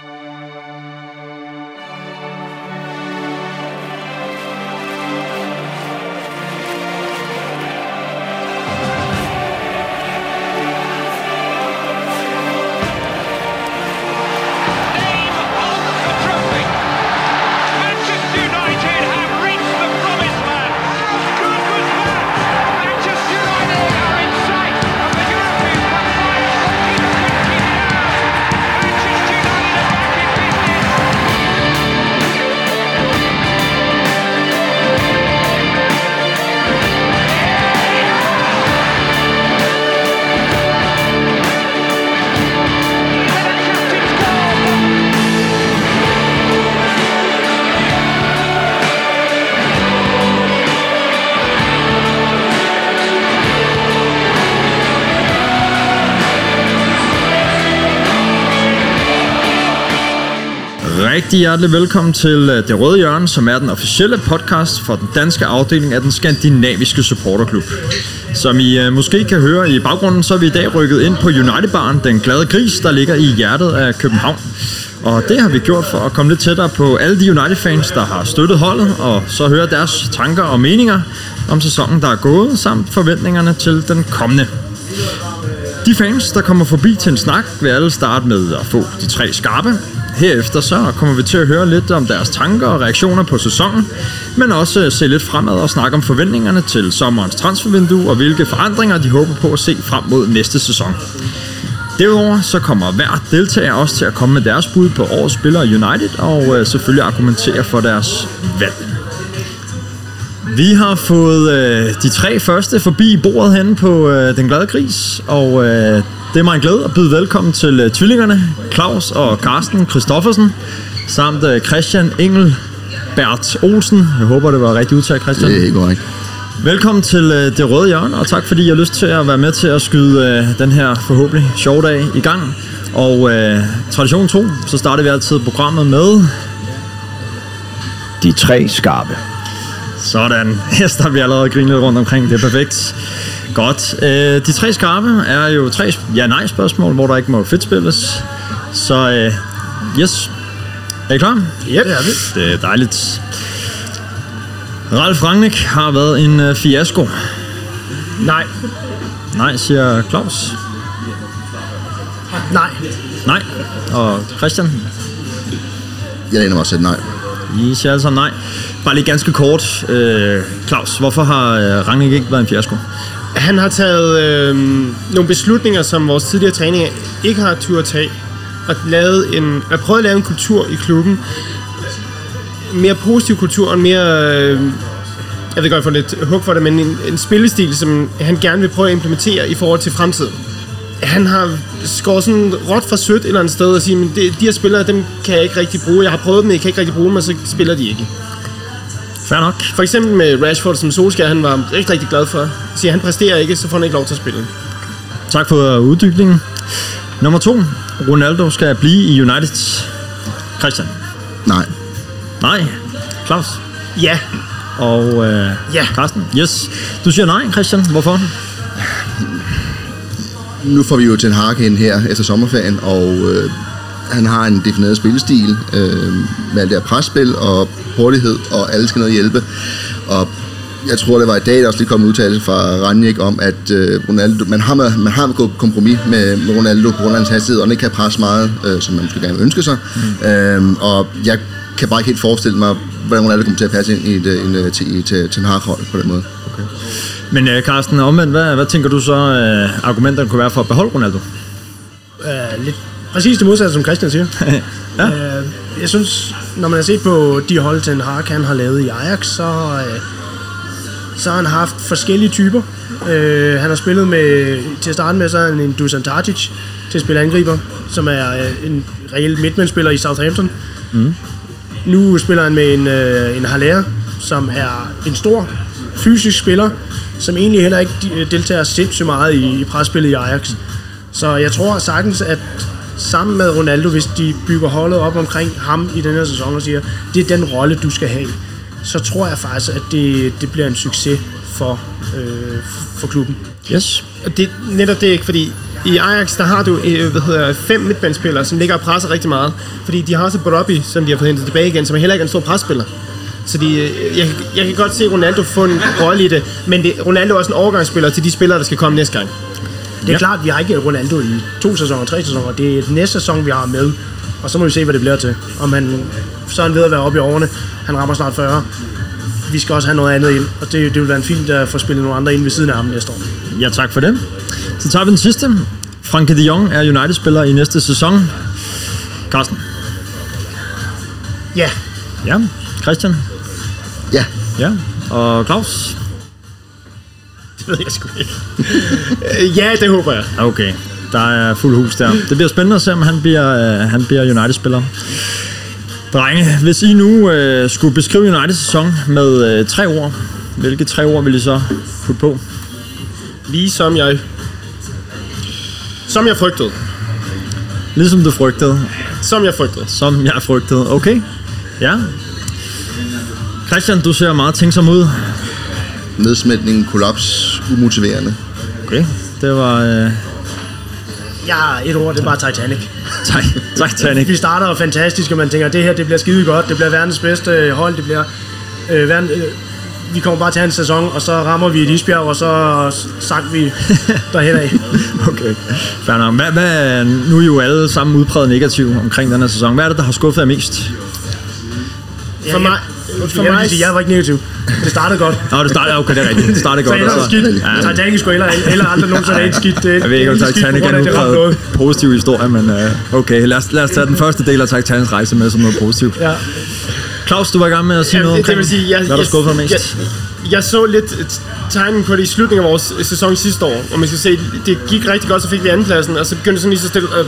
Música Rigtig hjertelig velkommen til øh, Det Røde Hjørne, som er den officielle podcast for den danske afdeling af den skandinaviske supporterklub. Som I øh, måske kan høre i baggrunden, så er vi i dag rykket ind på United Baren, den glade gris, der ligger i hjertet af København. Og det har vi gjort for at komme lidt tættere på alle de United-fans, der har støttet holdet, og så høre deres tanker og meninger om sæsonen, der er gået, samt forventningerne til den kommende. De fans, der kommer forbi til en snak, vil alle starte med at få de tre skarpe, Herefter så kommer vi til at høre lidt om deres tanker og reaktioner på sæsonen, men også øh, se lidt fremad og snakke om forventningerne til sommerens transfervindue og hvilke forandringer de håber på at se frem mod næste sæson. Derudover så kommer hver deltager også til at komme med deres bud på årets spillere United og øh, selvfølgelig argumentere for deres valg. Vi har fået øh, de tre første forbi bordet hen på øh, Den Glade Gris, og øh, det er mig en glæde at byde velkommen til uh, tvillingerne, Claus og Carsten Christoffersen, samt uh, Christian Engel Bert Olsen. Jeg håber, det var rigtigt udtalt, Christian. Det er helt korrekt. Velkommen til uh, Det Røde Hjørne, og tak fordi I har lyst til at være med til at skyde den her forhåbentlig sjove dag i gang. Og uh, tradition 2, så starter vi altid programmet med... De tre skarpe. Sådan. Her starter vi allerede grinet rundt omkring. Det er perfekt. Godt. Øh, de tre skarpe er jo tre ja-nej-spørgsmål, hvor der ikke må fedt spilles. Så øh, yes. Er I klar? Ja, det er vi. Det er dejligt. Ralf Rangnick har været en øh, fiasko. Nej. Nej, siger Claus. Nej. Nej. Og Christian? Jeg læner mig også nej. I siger altså nej. Bare lige ganske kort. Øh, Claus, hvorfor har øh, Rangnick ikke været en fiasko? Han har taget øh, nogle beslutninger, som vores tidligere træninger ikke har tur at tage. Og lavet en, har prøvet at lave en kultur i klubben. Mere positiv kultur, og en mere... Øh, jeg ved godt, jeg får lidt hug for det, men en, en spillestil, som han gerne vil prøve at implementere i forhold til fremtiden. Han har skåret sådan råt fra sødt et eller andet sted og sige, men det, de her spillere, dem kan jeg ikke rigtig bruge. Jeg har prøvet dem, jeg kan ikke rigtig bruge dem, og så spiller de ikke. Fair nok. For eksempel med Rashford, som Solskjaer, han var rigtig, rigtig glad for. Siger, han præsterer ikke, så får han ikke lov til at spille. Tak for uddybningen. Nummer to. Ronaldo skal blive i United. Christian. Nej. Nej. Claus. Ja. Og øh, Ja. Carsten. Yes. Du siger nej, Christian. Hvorfor? Nu får vi jo til en hak ind her efter sommerferien, og øh, han har en defineret spillestil øh, med alt det her presspil og hurtighed, og alle skal noget hjælpe. Og jeg tror, det var i dag, der også lige kom en udtalelse fra Ranjik om, at øh, Ronaldo, man, har, med- man har gået kompromis med, med Ronaldo på grund af hans hastighed, og han ikke kan presse meget, øh, som man måske gerne ønske sig. Mm. Øh, og jeg kan bare ikke helt forestille mig, hvordan Ronaldo kommer til at passe ind i, et, øh, en, øh, til, i, til, til en hold på den måde. Okay. Men øh, Carsten, omvendt, hvad, hvad tænker du så, øh, argumenterne kunne være for at beholde Ronaldo? Uh, lidt præcis det modsatte, som Christian siger. Ja. Uh, jeg synes, når man har set på de hold, Ten Hag han har lavet i Ajax, så, uh, så har han haft forskellige typer. Uh, han har spillet med, til at starte med, så han en Dusan Tadic til at spille angriber, som er uh, en reelt midtmandspiller i Southampton. Mm. Nu spiller han med en, uh, en Haller, som er en stor fysisk spiller, som egentlig heller ikke de- deltager sindssygt meget i, i presspillet i Ajax. Så jeg tror sagtens, at sammen med Ronaldo, hvis de bygger holdet op omkring ham i den her sæson og siger, det er den rolle, du skal have, så tror jeg faktisk, at det, det bliver en succes for, øh, for klubben. Yes. Og det, netop det ikke, fordi i Ajax, der har du øh, hvad hedder, fem midtbandspillere, som ligger og presser rigtig meget. Fordi de har også Brobby, som de har fået hentet tilbage igen, som er heller ikke en stor presspiller. Så de, øh, jeg, jeg kan godt se Ronaldo få en rolle i det, men det, Ronaldo er også en overgangsspiller til de spillere, der skal komme næste gang. Det er ja. klart, vi har ikke Ronaldo i to sæsoner, tre sæsoner. Det er næste sæson, vi har med. Og så må vi se, hvad det bliver til. Om han, så er han ved at være oppe i årene. Han rammer snart 40. Vi skal også have noget andet ind. Og det, det vil være en fint at få spillet nogle andre ind ved siden af ham næste år. Ja, tak for det. Så tager vi den sidste. Frankie de Jong er United-spiller i næste sæson. Carsten. Ja. Ja. Christian. Ja, Ja. Og Claus. Det ved jeg sgu ikke. Ja, det håber jeg. Okay. Der er fuld hus der. Det bliver spændende at se, om han bliver, øh, han bliver United-spiller. Drenge, hvis I nu øh, skulle beskrive Uniteds sæson med øh, tre ord, hvilke tre ord vil I så putte på? Lige som jeg... Som jeg frygtede. Ligesom du frygtede, Som jeg frygtede. som jeg frygtede. Okay, ja. Christian, du ser meget tænksom ud. nedsmætning, kollaps, umotiverende. Okay, det var øh, Ja, et ord, det er bare Titanic. Ti- Titanic. Vi starter jo fantastisk, og man tænker, det her det bliver skide godt. Det bliver verdens bedste hold. Det bliver... Øh, verden, øh, vi kommer bare til en sæson, og så rammer vi et isbjerg, og så sank vi derhen af. Okay, fair nok. Hvad, hvad, nu er I jo alle sammen udpræget negativ omkring den her sæson. Hvad er det, der har skuffet jer mest? For mig, for mig, sige, jeg var ikke negativ. Det startede godt. Nå, det startede, okay, det er rigtigt. Det startede Så godt. ellers og skidt. Ja, Titanic skulle heller, heller aldrig nogensinde have et skidt. Det, jeg ved ikke, om Titanic er grund af, en det ramte udpræget noget. positiv historie, men uh, okay, lad os, lad os tage den første del af Titanics rejse med som noget positivt. Ja. Claus, du var i gang med at sige Ja, noget det, det omkring, vil sige, jeg, hvad jeg, skuffede mest. Jeg, jeg så lidt øh, tegnen på det i slutningen af vores øh, sæson sidste år, og man skal se, det gik rigtig godt, så fik vi andenpladsen, og så begyndte sådan lige så stille, øh,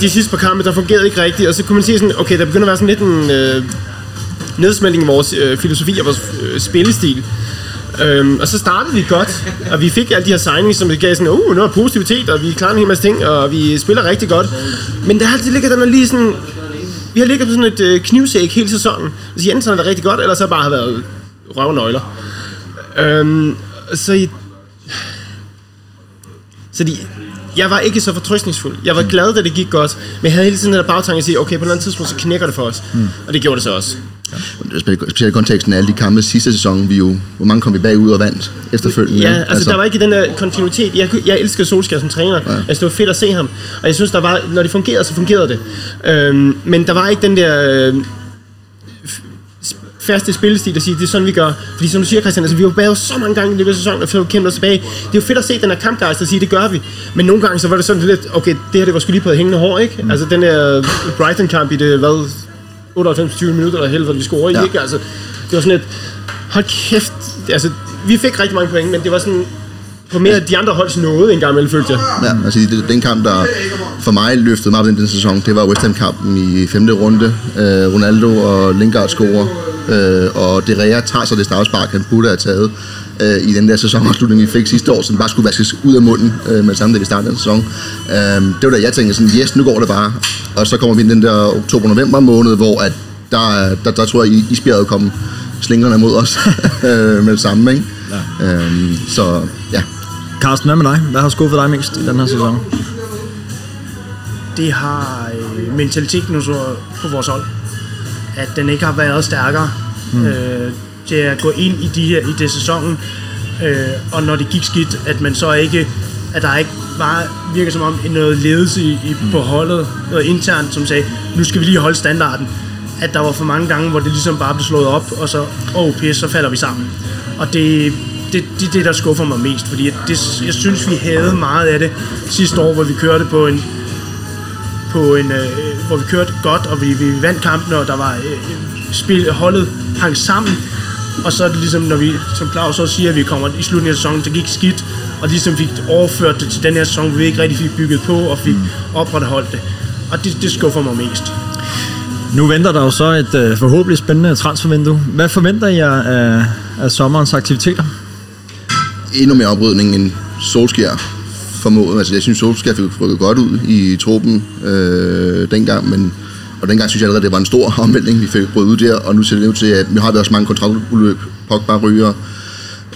de sidste par kampe, der fungerede ikke rigtigt, og så kunne man se sådan, okay, der begynder at være sådan lidt en øh, nedsmeltning i vores øh, filosofi og vores øh, spillestil. Øhm, og så startede vi godt, og vi fik alle de her signings, som gav sådan, uh, noget positivitet, og vi klarer en hel masse ting, og vi spiller rigtig godt. Men der har altid ligget den er lige sådan, vi har ligget på sådan et øh, knivsæk hele sæsonen. Hvis Jensen har været rigtig godt, ellers har bare har været røvnøgler. Øhm, så i, så de, jeg var ikke så fortrøstningsfuld. Jeg var glad, da det gik godt, men jeg havde hele tiden den der bagtanke at sige, okay, på et eller andet tidspunkt, så knækker det for os. Mm. Og det gjorde det så også. Specielt i konteksten af alle de kampe sidste sæson, vi jo, hvor mange kom vi bagud og vandt efterfølgende. Ja, altså, altså der var ikke den der kontinuitet. Jeg, jeg elsker Solskjaer som træner. Ja. Altså det var fedt at se ham. Og jeg synes, der var, når det fungerede, så fungerede det. Øhm, men der var ikke den der... Øh, faste spillestil at sige, det er sådan, vi gør. Fordi som du siger, Christian, altså, vi har jo bagud så mange gange i løbet af sæsonen, og fået kæmpet os tilbage. Det er jo fedt at se den her kampgejst og sige, det gør vi. Men nogle gange, så var det sådan lidt, okay, det her, det var sgu lige på et hængende hår, ikke? Mm. Altså den der Brighton-kamp i det, hvad, 98-20 minutter, eller helvede, vi scorer ja. Ikke? Altså, det var sådan et, hold kæft, altså, vi fik rigtig mange point, men det var sådan, på mere de andre holds nåde en gang imellem, følte jeg. Ja, altså det- den kamp, der for mig løftede mig op den, den sæson, det var West Ham-kampen i femte runde. Øh, Ronaldo og Lingard scorer, øh, og De Rea tager så det strafspark, han burde have taget øh, i den der sæsonafslutning, vi fik sidste år, som bare skulle vaskes ud af munden øh, med det samme, da vi startede den sæson. Øh, det var da jeg tænkte sådan, yes, nu går det bare. Og så kommer vi ind den der oktober-november måned, hvor at der, der, der tror jeg, I- isbjerget kom slingrende mod os øh, med det samme, ikke? Ja. Øh, så ja, Carsten, hvad med dig? Hvad har skuffet dig mest i den her sæson? det har øh, mentaliteten på vores hold. At den ikke har været stærkere mm. øh, til at gå ind i, de her, i det sæsonen. Øh, og når det gik skidt, at man så ikke at der ikke var, virker som om noget ledelse i, i, på holdet, noget internt, som sagde, nu skal vi lige holde standarden. At der var for mange gange, hvor det ligesom bare blev slået op, og så, åh oh, pis, så falder vi sammen. Og det, det, det er det, der skuffer mig mest, fordi det, jeg synes, vi havde meget af det sidste år, hvor vi kørte på en, på en, øh, hvor vi kørte godt, og vi, vi vandt kampen, og der var øh, spil, holdet hang sammen. Og så er det ligesom, når vi, som Claus også siger, at vi kommer i slutningen af sæsonen, det gik skidt, og ligesom fik overført det til den her sæson, hvor vi ikke rigtig fik bygget på, og fik opretholdt det. Og det, det skuffer mig mest. Nu venter der jo så et øh, forhåbentlig spændende transfervindue. Hvad forventer I jer af, af sommerens aktiviteter? endnu mere oprydning end Solskjaer formåede. Altså, jeg synes, Solskjaer fik rykket godt ud i truppen øh, dengang, men og dengang synes jeg allerede, det var en stor omvæltning, vi fik rykket ud der, og nu ser det ud til, at vi har vi også mange kontraktudløb. Pogba ryger,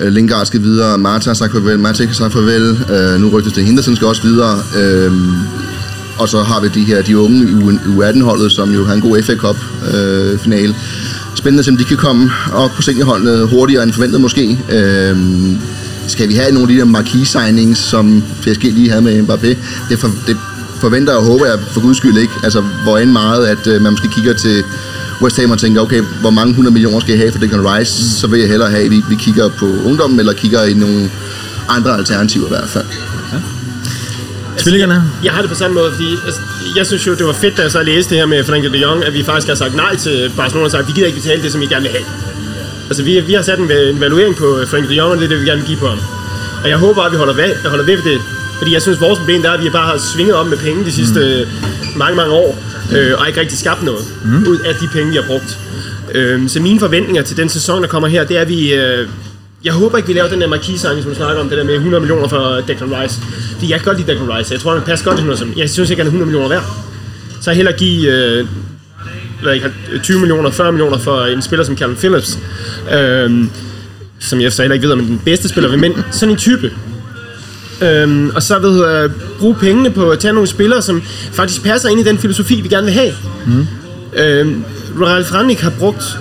Øh, Lingard skal videre, Marta har sagt farvel, Matic har sagt farvel, øh, nu rygtes det, Henderson skal også videre. Øh, og så har vi de her de unge i U18-holdet, som jo har en god FA Cup-finale. Øh, Spændende, om de kan komme op på seniorholdene hurtigere end forventet måske. Øh, skal vi have nogle af de der marquee signings, som PSG lige havde med Mbappé? Det, for, det forventer og håber jeg for guds skyld ikke. Altså, hvor end meget, at øh, man måske kigger til West Ham og tænker, okay, hvor mange 100 millioner skal jeg have for Declan Rice? Mm. Så vil jeg hellere have, at vi, vi kigger på ungdommen, eller kigger i nogle andre alternativer i hvert fald. Ja. Tvillingerne? Jeg har det på samme måde, fordi altså, jeg synes jo, det var fedt, da jeg så læste det her med Frank de Jong, at vi faktisk har sagt nej til Barcelona og sagt, vi gider ikke betale det, som I gerne vil have. Altså, vi, vi har sat en, en evaluering på Frank de Jong, og det er det, vi gerne vil give på ham. Og jeg håber, at vi holder ved, holder ved det. Fordi jeg synes, vores problem er, at vi bare har svinget om med penge de sidste mm. mange, mange år, øh, og ikke rigtig skabt noget mm. ud af de penge, vi har brugt. Øh, så mine forventninger til den sæson, der kommer her, det er, at vi... Øh, jeg håber ikke, vi laver den der marquis som snakker om, det der med 100 millioner for Declan Rice. Fordi jeg kan godt lide Declan Rice. Jeg tror, han passer godt til 100 Jeg synes ikke, han er 100 millioner værd. Så jeg hellere give øh, hvad ikke, 20 millioner, 40 millioner for en spiller som Calvin Phillips. Øh, som jeg så heller ikke ved, om den bedste spiller ved mænd. Sådan en type. Øhm, og så ved jeg, bruge pengene på at tage nogle spillere, som faktisk passer ind i den filosofi, vi gerne vil have. Mm. Øhm, Ralf Rangnick har brugt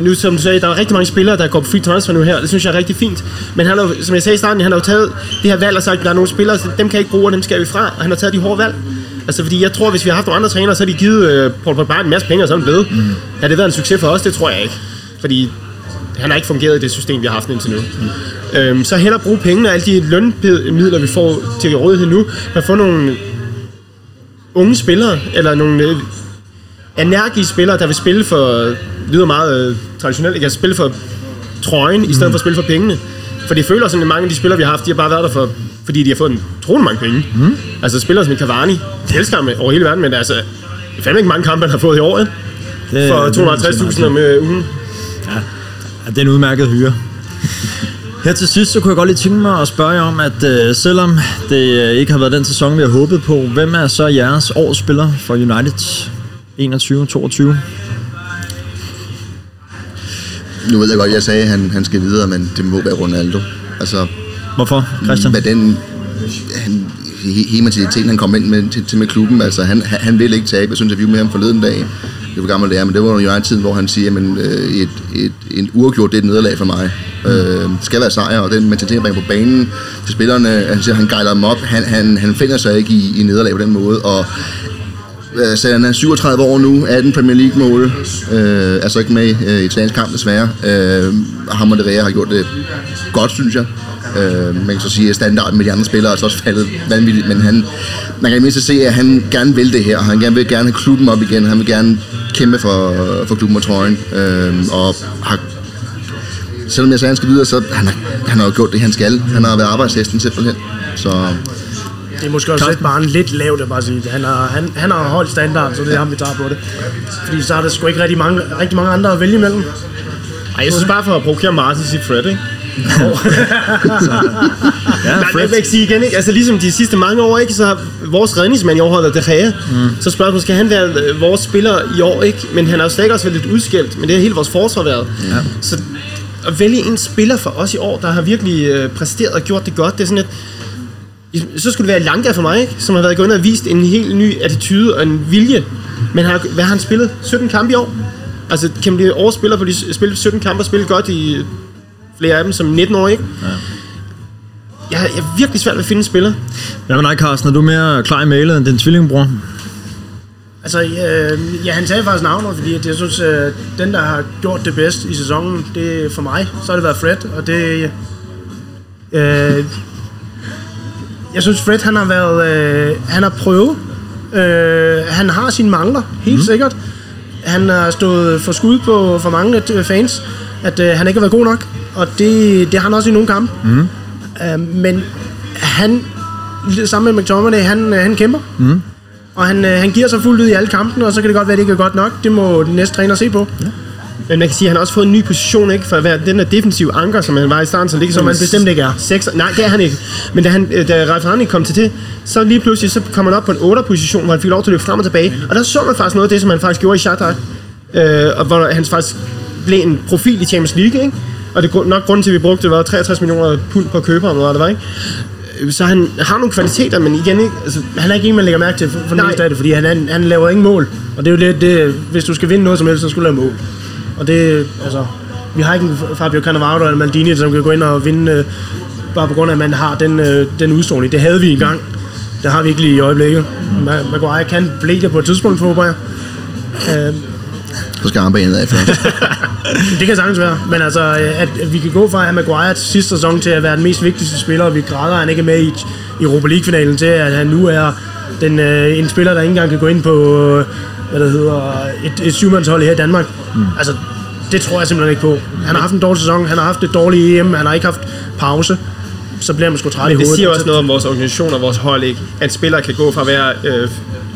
nu som du sagde, der er rigtig mange spillere, der går på free transfer nu her. Det synes jeg er rigtig fint. Men han har, som jeg sagde i starten, han har jo taget det her valg og sagt, at der er nogle spillere, dem kan jeg ikke bruge, og dem skal vi fra. Og han har taget de hårde valg. Altså, fordi jeg tror, hvis vi har haft nogle andre trænere, så har de givet øh, Paul Pogba en masse penge, og sådan blevet. Mm. Har det været en succes for os? Det tror jeg ikke. Fordi han har ikke fungeret i det system, vi har haft indtil nu. Mm. Øhm, så hellere bruge pengene og alle de lønmidler, vi får til rådighed nu, at få nogle unge spillere, eller nogle øh, energiske spillere, der vil spille for, det lyder meget øh, traditionelt, ikke? at spille for trøjen, mm. i stedet for at spille for pengene. For det føler sådan, at mange af de spillere, vi har haft, de har bare været der for, fordi de har fået en troende mange penge. Mm. Altså spillere som Cavani, det elsker ham over hele verden, men altså, det er fandme ikke mange kampe, han har fået i år, ikke? For 250.000 om øh, ugen. Ja. Ja, det er en udmærket hyre. Her til sidst, så kunne jeg godt lige tænke mig at spørge jer om, at øh, selvom det øh, ikke har været den sæson, vi har håbet på, hvem er så jeres års spiller for United 21-22? Nu ved jeg godt, jeg sagde, at han, han skal videre, men det må være Ronaldo. Altså, Hvorfor, Christian? Hvad den han, hematiteten, han kom ind med, til, til med klubben, altså han, han vil ikke tabe. Jeg synes, interview med ham forleden dag, det var gammel lærer, men det var jo en tid, hvor han siger, at øh, et, et, en uafgjort, det er et nederlag for mig. Mm. Øh, det skal være sejr, og den mentalitet, han på banen til spillerne, han siger, han gejler dem op, han, han, han finder sig ikke i, i nederlag på den måde, og Øh, så han er 37 år nu, 18 Premier League-mål, øh, altså ikke med øh, i italiensk kamp desværre. Øh, ham og har gjort det godt, synes jeg. Øh, man kan så sige, at standarden med de andre spillere er så også faldet vanvittigt, men han, man kan i mindst se, at han gerne vil det her. Han gerne vil gerne have klubben op igen. Han vil gerne kæmpe for, for klubben og trøjen. Øh, og har, selvom jeg sagde, at han skal videre, så han har han har gjort det, han skal. Han har været arbejdshesten simpelthen. Så det er måske også lidt bare lidt lavt at bare sige. Han har, han, han har holdt standard, så det er ham, vi tager på det. Fordi så er der sgu ikke rigtig mange, rigtig mange andre at vælge imellem. Ej, jeg synes bare for at provokere Martin til Fred, ikke? ja, Nej, jeg vil ikke sige igen, ikke? Altså ligesom de sidste mange år, ikke? Så har vores redningsmand i år holdet det her. Mm. Så spørgsmålet, skal han være øh, vores spiller i år, ikke? Men han har jo stadig også været lidt udskilt, men det er hele vores forsvar været. Ja. Så at vælge en spiller for os i år, der har virkelig øh, præsteret og gjort det godt, det er sådan et, så skulle det være Lanka for mig, ikke? som har været gået og vist en helt ny attitude og en vilje. Men har, hvad har han spillet? 17 kampe i år? Altså, kan man blive årsspiller på de spille 17 kampe og spille godt i flere af dem som 19 år, ikke? Ja. Jeg, jeg er virkelig svært ved at finde en spiller. Hvad med dig, Carsten? Er du mere klar i mailet end din tvillingbror? Altså, ja, ja, han sagde faktisk navnet, fordi jeg synes, at den, der har gjort det bedst i sæsonen, det er for mig, så har det været Fred, og det... Øh, jeg synes, Fred, han har været... Øh, han har prøvet. Øh, han har sine mangler, helt mm. sikkert. Han har stået for skud på for mange fans, at øh, han ikke har været god nok og det, det har han også i nogle kampe. Mm. Uh, men han, sammen med McTominay, han, øh, han kæmper. Mm. Og han, uh, han giver sig fuldt ud i alle kampene, og så kan det godt være, at det ikke er godt nok. Det må den næste træner se på. Ja. Men man kan sige, at han har også fået en ny position, ikke? For at være den der defensive anker, som han var i starten, så ligger som, han bestemt ikke er. Seks, nej, det er han ikke. Men da, han, da Ralf Rangnick kom til det, så lige pludselig, så kom han op på en 8 position, hvor han fik lov til at løbe frem og tilbage. Og der så man faktisk noget af det, som han faktisk gjorde i Shakhtar. Øh, og hvor han faktisk blev en profil i Champions League, ikke? og det er nok grunden til, at vi brugte var 63 millioner pund på at købe ham, eller hvad det var, ikke? Øh, Så han har nogle kvaliteter, men igen ikke, altså, Han er ikke en, man lægger mærke til for, for det Nej. det, fordi han, han, han laver ingen mål. Og det er jo det, det, hvis du skal vinde noget som helst, så skal du lave mål. Og det, altså, vi har ikke en Fabio Cannavaro eller Maldini, som kan gå ind og vinde, øh, bare på grund af, at man har den, øh, den udstråling. Det havde vi engang. Det har vi ikke lige i øjeblikket. Ma- Maguire kan blive det på et tidspunkt, håber jeg. Øh, Så skal armbenet af først. det kan sagtens være. Men altså, øh, at vi kan gå fra at Maguire sidste sæson til at være den mest vigtigste spiller, og vi græder, at han ikke er med i i Europa League-finalen, til at han nu er den, øh, en spiller, der ikke engang kan gå ind på øh, hvad det hedder, et, et syvmandshold her i Danmark. Mm. Altså, det tror jeg simpelthen ikke på. Han har haft en dårlig sæson, han har haft et dårligt EM, han har ikke haft pause. Så bliver man sgu træt i det hovedet. siger også noget om vores organisation og vores hold, ikke? At spillere kan gå fra at være, øh,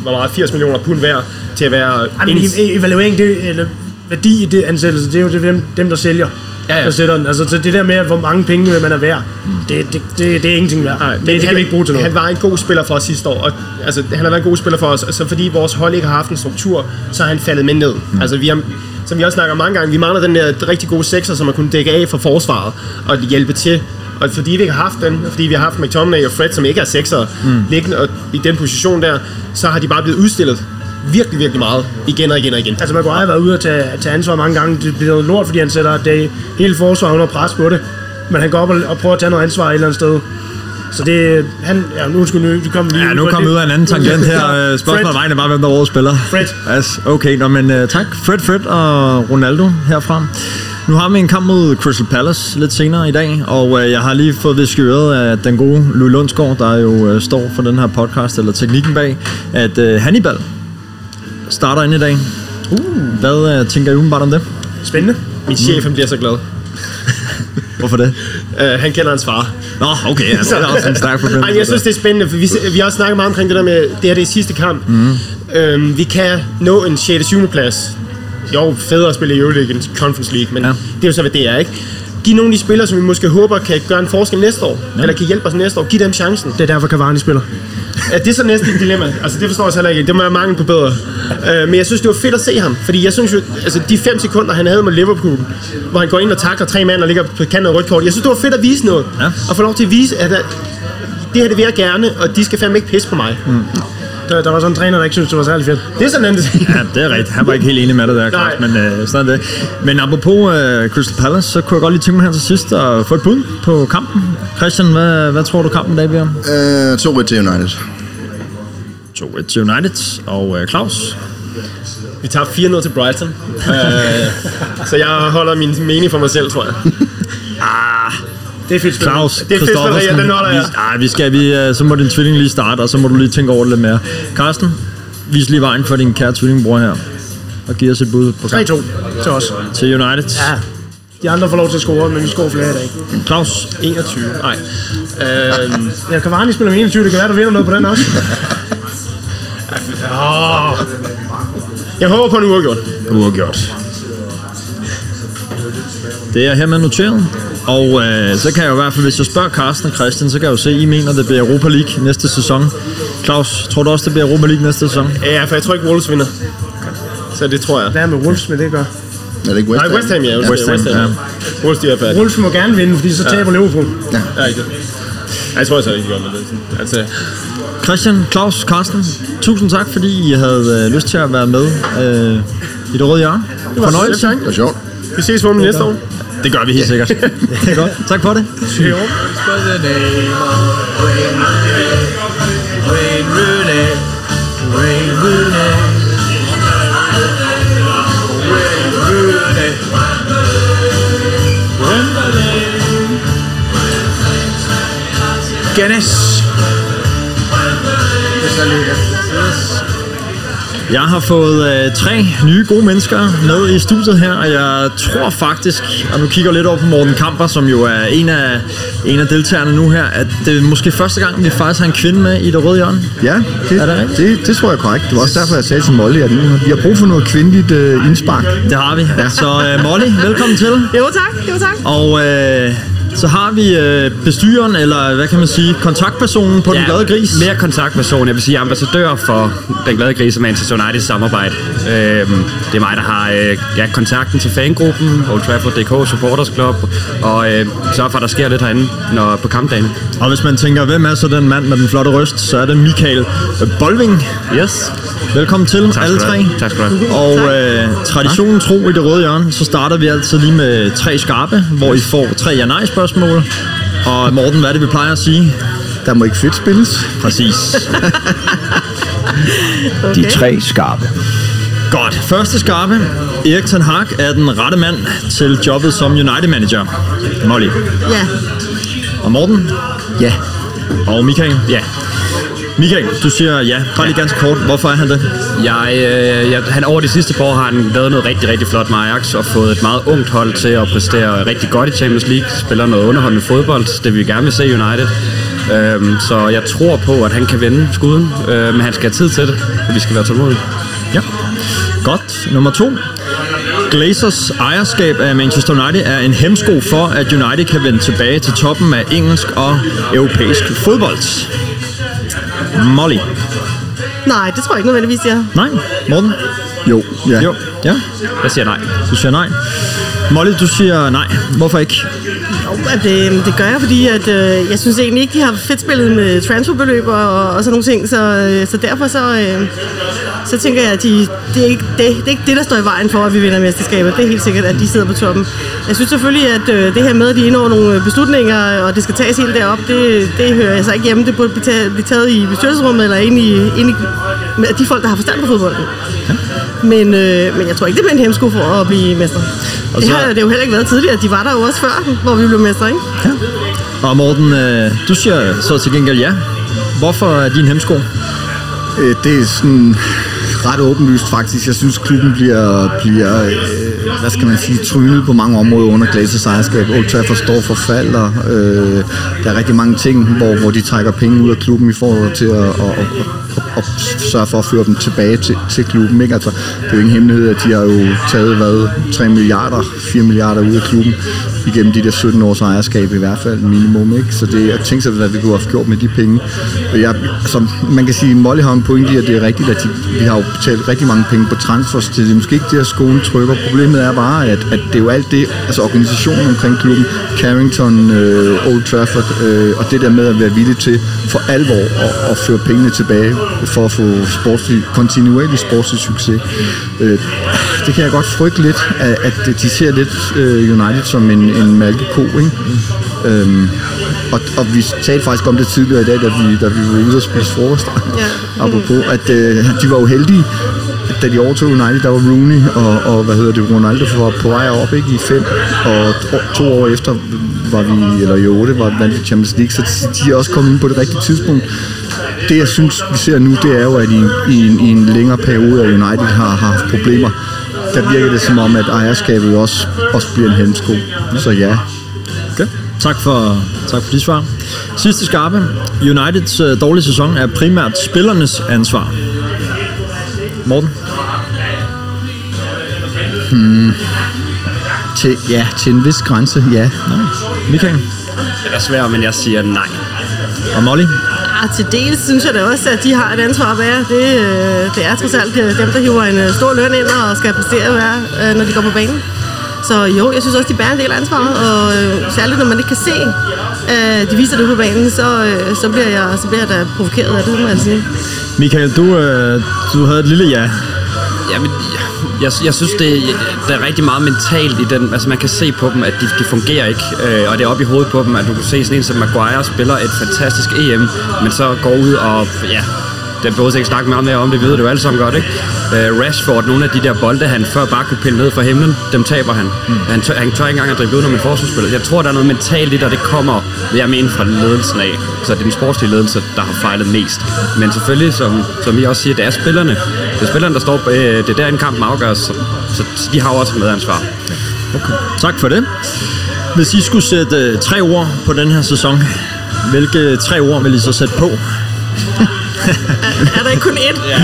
hvor meget, 80 millioner pund værd, til at være... Jamen, en- e- e- evaluering, det, eller værdi i det ansættelse, det er jo det, dem, dem der sælger. Ja, ja. Der sætter den. Altså, så det der med, hvor mange penge man er værd, det, det, det, det er ingenting værd. Nej, det, det kan han, vi ikke bruge til noget. Han var en god spiller for os sidste år, og altså, han har været en god spiller for os, så fordi vores hold ikke har haft en struktur, så har han faldet med ned. Mm. Altså, vi har, som vi også snakker om mange gange, vi mangler den der rigtig gode sekser, som har kunnet dække af for forsvaret og hjælpe til. Og fordi vi ikke har haft den, fordi vi har haft McTominay og Fred, som ikke er sekser, mm. liggende og i den position der, så har de bare blevet udstillet virkelig, virkelig meget igen og igen og igen. Altså, Maguire har været ude at tage, tage ansvar mange gange. Det bliver noget lort, fordi han sætter det hele forsvaret under pres på det. Men han går op og, og prøver at tage noget ansvar et eller andet sted. Så det, han, ja, nu skulle nu, vi kom lige Ja, nu på kom vi det. ud af en anden tangent her. Øh, Spørgsmålet vejen er bare, hvem der er årets spiller. Fred. Yes, okay, nå, men uh, tak. Fred, Fred og Ronaldo herfra. Nu har vi en kamp mod Crystal Palace lidt senere i dag, og uh, jeg har lige fået visk i øret af den gode Louis Lundsgaard, der jo uh, står for den her podcast, eller teknikken bag, at uh, Hannibal starter ind i dag. Uh. Hvad uh, tænker I umiddelbart om det? Spændende. Min chef, han bliver så glad. Hvorfor det? Uh, han kender hans far. Nå, okay, altså, det er også en stærk forbindelse. Ej, jeg synes, det er spændende, for vi, vi har også snakket meget omkring det der med, det her det er sidste kamp. Mm. Øhm, vi kan nå en 6. 7. plads. Jo, federe at spille i Euroleague end Conference League, men ja. det er jo så, hvad det er, ikke? Giv nogle af de spillere, som vi måske håber kan gøre en forskel næste år, ja. eller kan hjælpe os næste år, giv dem chancen. Det er derfor, Cavani spiller. Ja, det er så næsten et dilemma. Altså, det forstår jeg heller ikke. Det må være mange på bedre. Øh, men jeg synes, det var fedt at se ham. Fordi jeg synes jo, altså de fem sekunder, han havde med Liverpool, hvor han går ind og takler tre mand og ligger på kanten af rødt kort. Jeg synes, det var fedt at vise noget. Ja. Og få lov til at vise, at at det her det vil jeg gerne, og de skal fandme ikke pisse på mig. Mm. Der, der var sådan en træner, der ikke syntes, det var særlig fedt. Det er sådan en. Ja, det er rigtigt. Han var ikke helt enig med det der, Claus, Nej. men øh, sådan er det. Men apropos øh, Crystal Palace, så kunne jeg godt lige tænke mig her til sidst at få et bud på kampen. Christian, hvad, hvad tror du kampen dag bliver? Øh, 2-1 til United. 2-1 til United. Og øh, Claus? Vi tager 4-0 til Brighton. øh, så jeg holder min mening for mig selv, tror jeg. Det er fedt. Claus Det er fedt ja, den holder jeg. Vi, ah, vi skal, vi, øh, så må din tvilling lige starte, og så må du lige tænke over det lidt mere. Carsten, vis lige vejen for din kære tvillingbror her. Og giv os et bud på kampen 3-2 til os. til United. Ja. De andre får lov til at score, men vi scorer flere i dag. Claus, 21. Nej. Øhm, Ja, Cavani spiller med 21. Det kan være, du vinder noget på den også. jeg håber på en uafgjort. uafgjort. Det er hermed noteret. Og øh, så kan jeg jo i hvert fald, hvis jeg spørger Carsten og Christian, så kan jeg jo se, at I mener, det bliver Europa League næste sæson. Claus, tror du også, det bliver Europa League næste sæson? Ja, for jeg tror ikke, Wolves vinder. Så det tror jeg. Hvad er med Wolves med det gør? Er det ikke West Nej, Ham? West Ham, ja. West, West Ham, West Ham. Wolves, de er færdige. Wolves må gerne vinde, fordi så taber Liverpool. Ja, ikke det. Ja, jeg tror jeg så ikke, gør med det. Altså, Christian, Claus, Carsten, tusind tak, fordi I havde øh, lyst til at være med øh, i det røde hjørne. Fornøjelse. Det var sjovt. vi ses forhåbentlig næste år. Det gør vi helt sikkert. det er godt. Tak for det. by the name of Wayne Wayne Jeg har fået øh, tre nye gode mennesker med i studiet her, og jeg tror faktisk, og nu kigger jeg lidt over på Morten Kamper, som jo er en af, en af deltagerne nu her, at det er måske første gang, vi faktisk har en kvinde med i det røde hjørne. Ja, det, Er det rigtigt? det, det tror jeg er korrekt. Det var også derfor, jeg sagde til Molly, at nu, vi har brug for noget kvindeligt øh, indspark. Det har vi. Ja. Så øh, Molly, velkommen til. Jo tak, jo tak. Og øh, Så har vi øh, bestyreren, eller hvad kan man sige, kontaktpersonen på Den Glade Gris. mere kontaktperson. Jeg vil sige ambassadør for Den Glade Gris og Manchester United samarbejde. Øhm, det er mig, der har øh, ja, kontakten til fangruppen, Old Trafford.dk, Supporters Club, og øh, sørger for, at der sker lidt herinde når, på kampdagen. Og hvis man tænker, hvem er så den mand med den flotte røst, så er det Michael Bolving. Yes. Velkommen til, Tak alle tre. Tak skal du have. Og øh, traditionen tro i det røde hjørne, så starter vi altid lige med tre skarpe, hvor I får tre ja-nej-spørgsmål. Og Morten, hvad er det, vi plejer at sige? Der må ikke fedt spilles. Præcis. De tre skarpe. Godt. Første skarpe. Erik Ten Hag er den rette mand til jobbet som United-manager. Molly. Ja. Og Morten. Ja. Og Michael. Ja. Michael, du siger ja. Bare lige ganske kort. Hvorfor er han det? Jeg, øh, jeg, han over de sidste par år har han lavet noget rigtig, rigtig flot med Ajax og fået et meget ungt hold til at præstere rigtig godt i Champions League. Spiller noget underholdende fodbold, det vi gerne vil se United. Øhm, så jeg tror på, at han kan vende skuden, øh, men han skal have tid til det, og vi skal være tålmodige. Ja. Godt. Nummer to. Glazers ejerskab af Manchester United er en hemsko for, at United kan vende tilbage til toppen af engelsk og europæisk fodbold. Molly. Nej, det tror jeg ikke nødvendigvis, jeg Nej. Morten? Jo. Ja. Jo. Ja. Jeg siger nej. Du siger nej. Molly, du siger nej. Hvorfor ikke? Jo, at det, det gør jeg, fordi at, øh, jeg synes egentlig ikke, de har fedt spillet med transferbeløb og, og sådan nogle ting, så, øh, så derfor så, øh, så tænker jeg, at de, det, er ikke, det, det er ikke det, der står i vejen for, at vi vinder mesterskabet. Det er helt sikkert, at de sidder på toppen. Jeg synes selvfølgelig, at øh, det her med, at de indår nogle beslutninger, og det skal tages helt derop, det, det hører jeg så ikke hjemme. Det burde blive taget, blive taget i bestyrelsesrummet, eller ind i, ind i med de folk, der har forstand på fodbolden. Men, øh, men jeg tror ikke, det bliver en hemsko for at blive mester. Og Det så- har det jo heller ikke været tidligere. De var der jo også før, hvor vi blev mester, ikke? Og Morten, øh, du siger så til gengæld ja. Hvorfor er din hemsko? Øh, Det er sådan ret åbenlyst faktisk. Jeg synes, klubben bliver, bliver øh, hvad skal man sige, trynet på mange områder under Glazers ejerskab. Old Trafford står for fald, og øh, der er rigtig mange ting, hvor, hvor de trækker penge ud af klubben i forhold til at, at, at, at, at sørge for at føre dem tilbage til, til klubben. Ikke? Altså, det er jo ingen hemmelighed, at de har jo taget hvad, 3 milliarder, 4 milliarder ud af klubben igennem de der 17 års ejerskab i hvert fald minimum. Ikke? Så det, jeg tænker sig, hvad vi kunne have gjort med de penge. Og Jeg, som man kan sige, Molly har en pointe i, at det er rigtigt, at de, vi har jo betalt rigtig mange penge på transfers til det. er Måske ikke det, at skolen trykker. Problemet er bare, at, at det er jo alt det, altså organisationen omkring klubben, Carrington, øh, Old Trafford, øh, og det der med at være villig til for alvor at, at føre pengene tilbage for at få sportslig, kontinuerlig sportslig succes. Øh, det kan jeg godt frygte lidt, at, at de ser lidt øh, United som en, en malkeko, ikke? Øhm, og, og vi talte faktisk om det tidligere i dag, da vi, da vi var ude og spise frokost. Ja. Apropos, at øh, de var jo heldige, da de overtog United, der var Rooney og, og hvad hedder det, Ronaldo var på vej op ikke, i fem, og to, to år efter var vi, eller i otte, var vandt vi Champions League, så de er også kommet ind på det rigtige tidspunkt. Det jeg synes, vi ser nu, det er jo, at i, i, en, i en længere periode, at United har, har haft problemer, der virker det som om, at ejerskabet også, også bliver en hemsko. Så ja, Okay. Tak for, tak for de svar. Sidste skarpe. Uniteds øh, dårlige sæson er primært spillernes ansvar. Morten? til, ja, til en vis grænse, ja. Michael? Det er svært, men jeg siger nej. Og Molly? Ah, til dels synes jeg da også, at de har et ansvar at være. Det, øh, det er trods alt øh, dem, der hiver en øh, stor løn ind og skal præstere, hver, øh, når de går på banen. Så jo, jeg synes også, de bærer en del af ansvaret, og øh, særligt når man ikke kan se, at de viser det på banen, så, øh, så, bliver jeg, så bliver jeg da provokeret af det, må jeg sige. Michael, du, øh, du havde et lille ja. Jamen, jeg, jeg synes, det, der er rigtig meget mentalt i den. Altså, man kan se på dem, at de, de fungerer ikke. Øh, og det er op i hovedet på dem, at du kan se sådan en som Maguire spiller et fantastisk EM, men så går ud og, ja, den behøver ikke snakke meget mere om det, vi ved det jo alle sammen godt, ikke? Øh, Rashford, nogle af de der bolde, han før bare kunne pille ned fra himlen, dem taber han. Mm. Han, tør, han tør ikke engang at drible ud, når man forsvarsspiller. Jeg tror, der er noget mentalt i det, og det kommer, vil jeg mene, fra ledelsen af. Så det er den sportslige ledelse, der har fejlet mest. Men selvfølgelig, som, som I også siger, det er spillerne. Det er spillerne, der står, øh, det er der en kamp afgøres, så, så de har også medansvar. Tak for det. Hvis I skulle sætte øh, tre ord på den her sæson, hvilke tre ord vil I så sætte på? Er der ikke kun ét? Ja.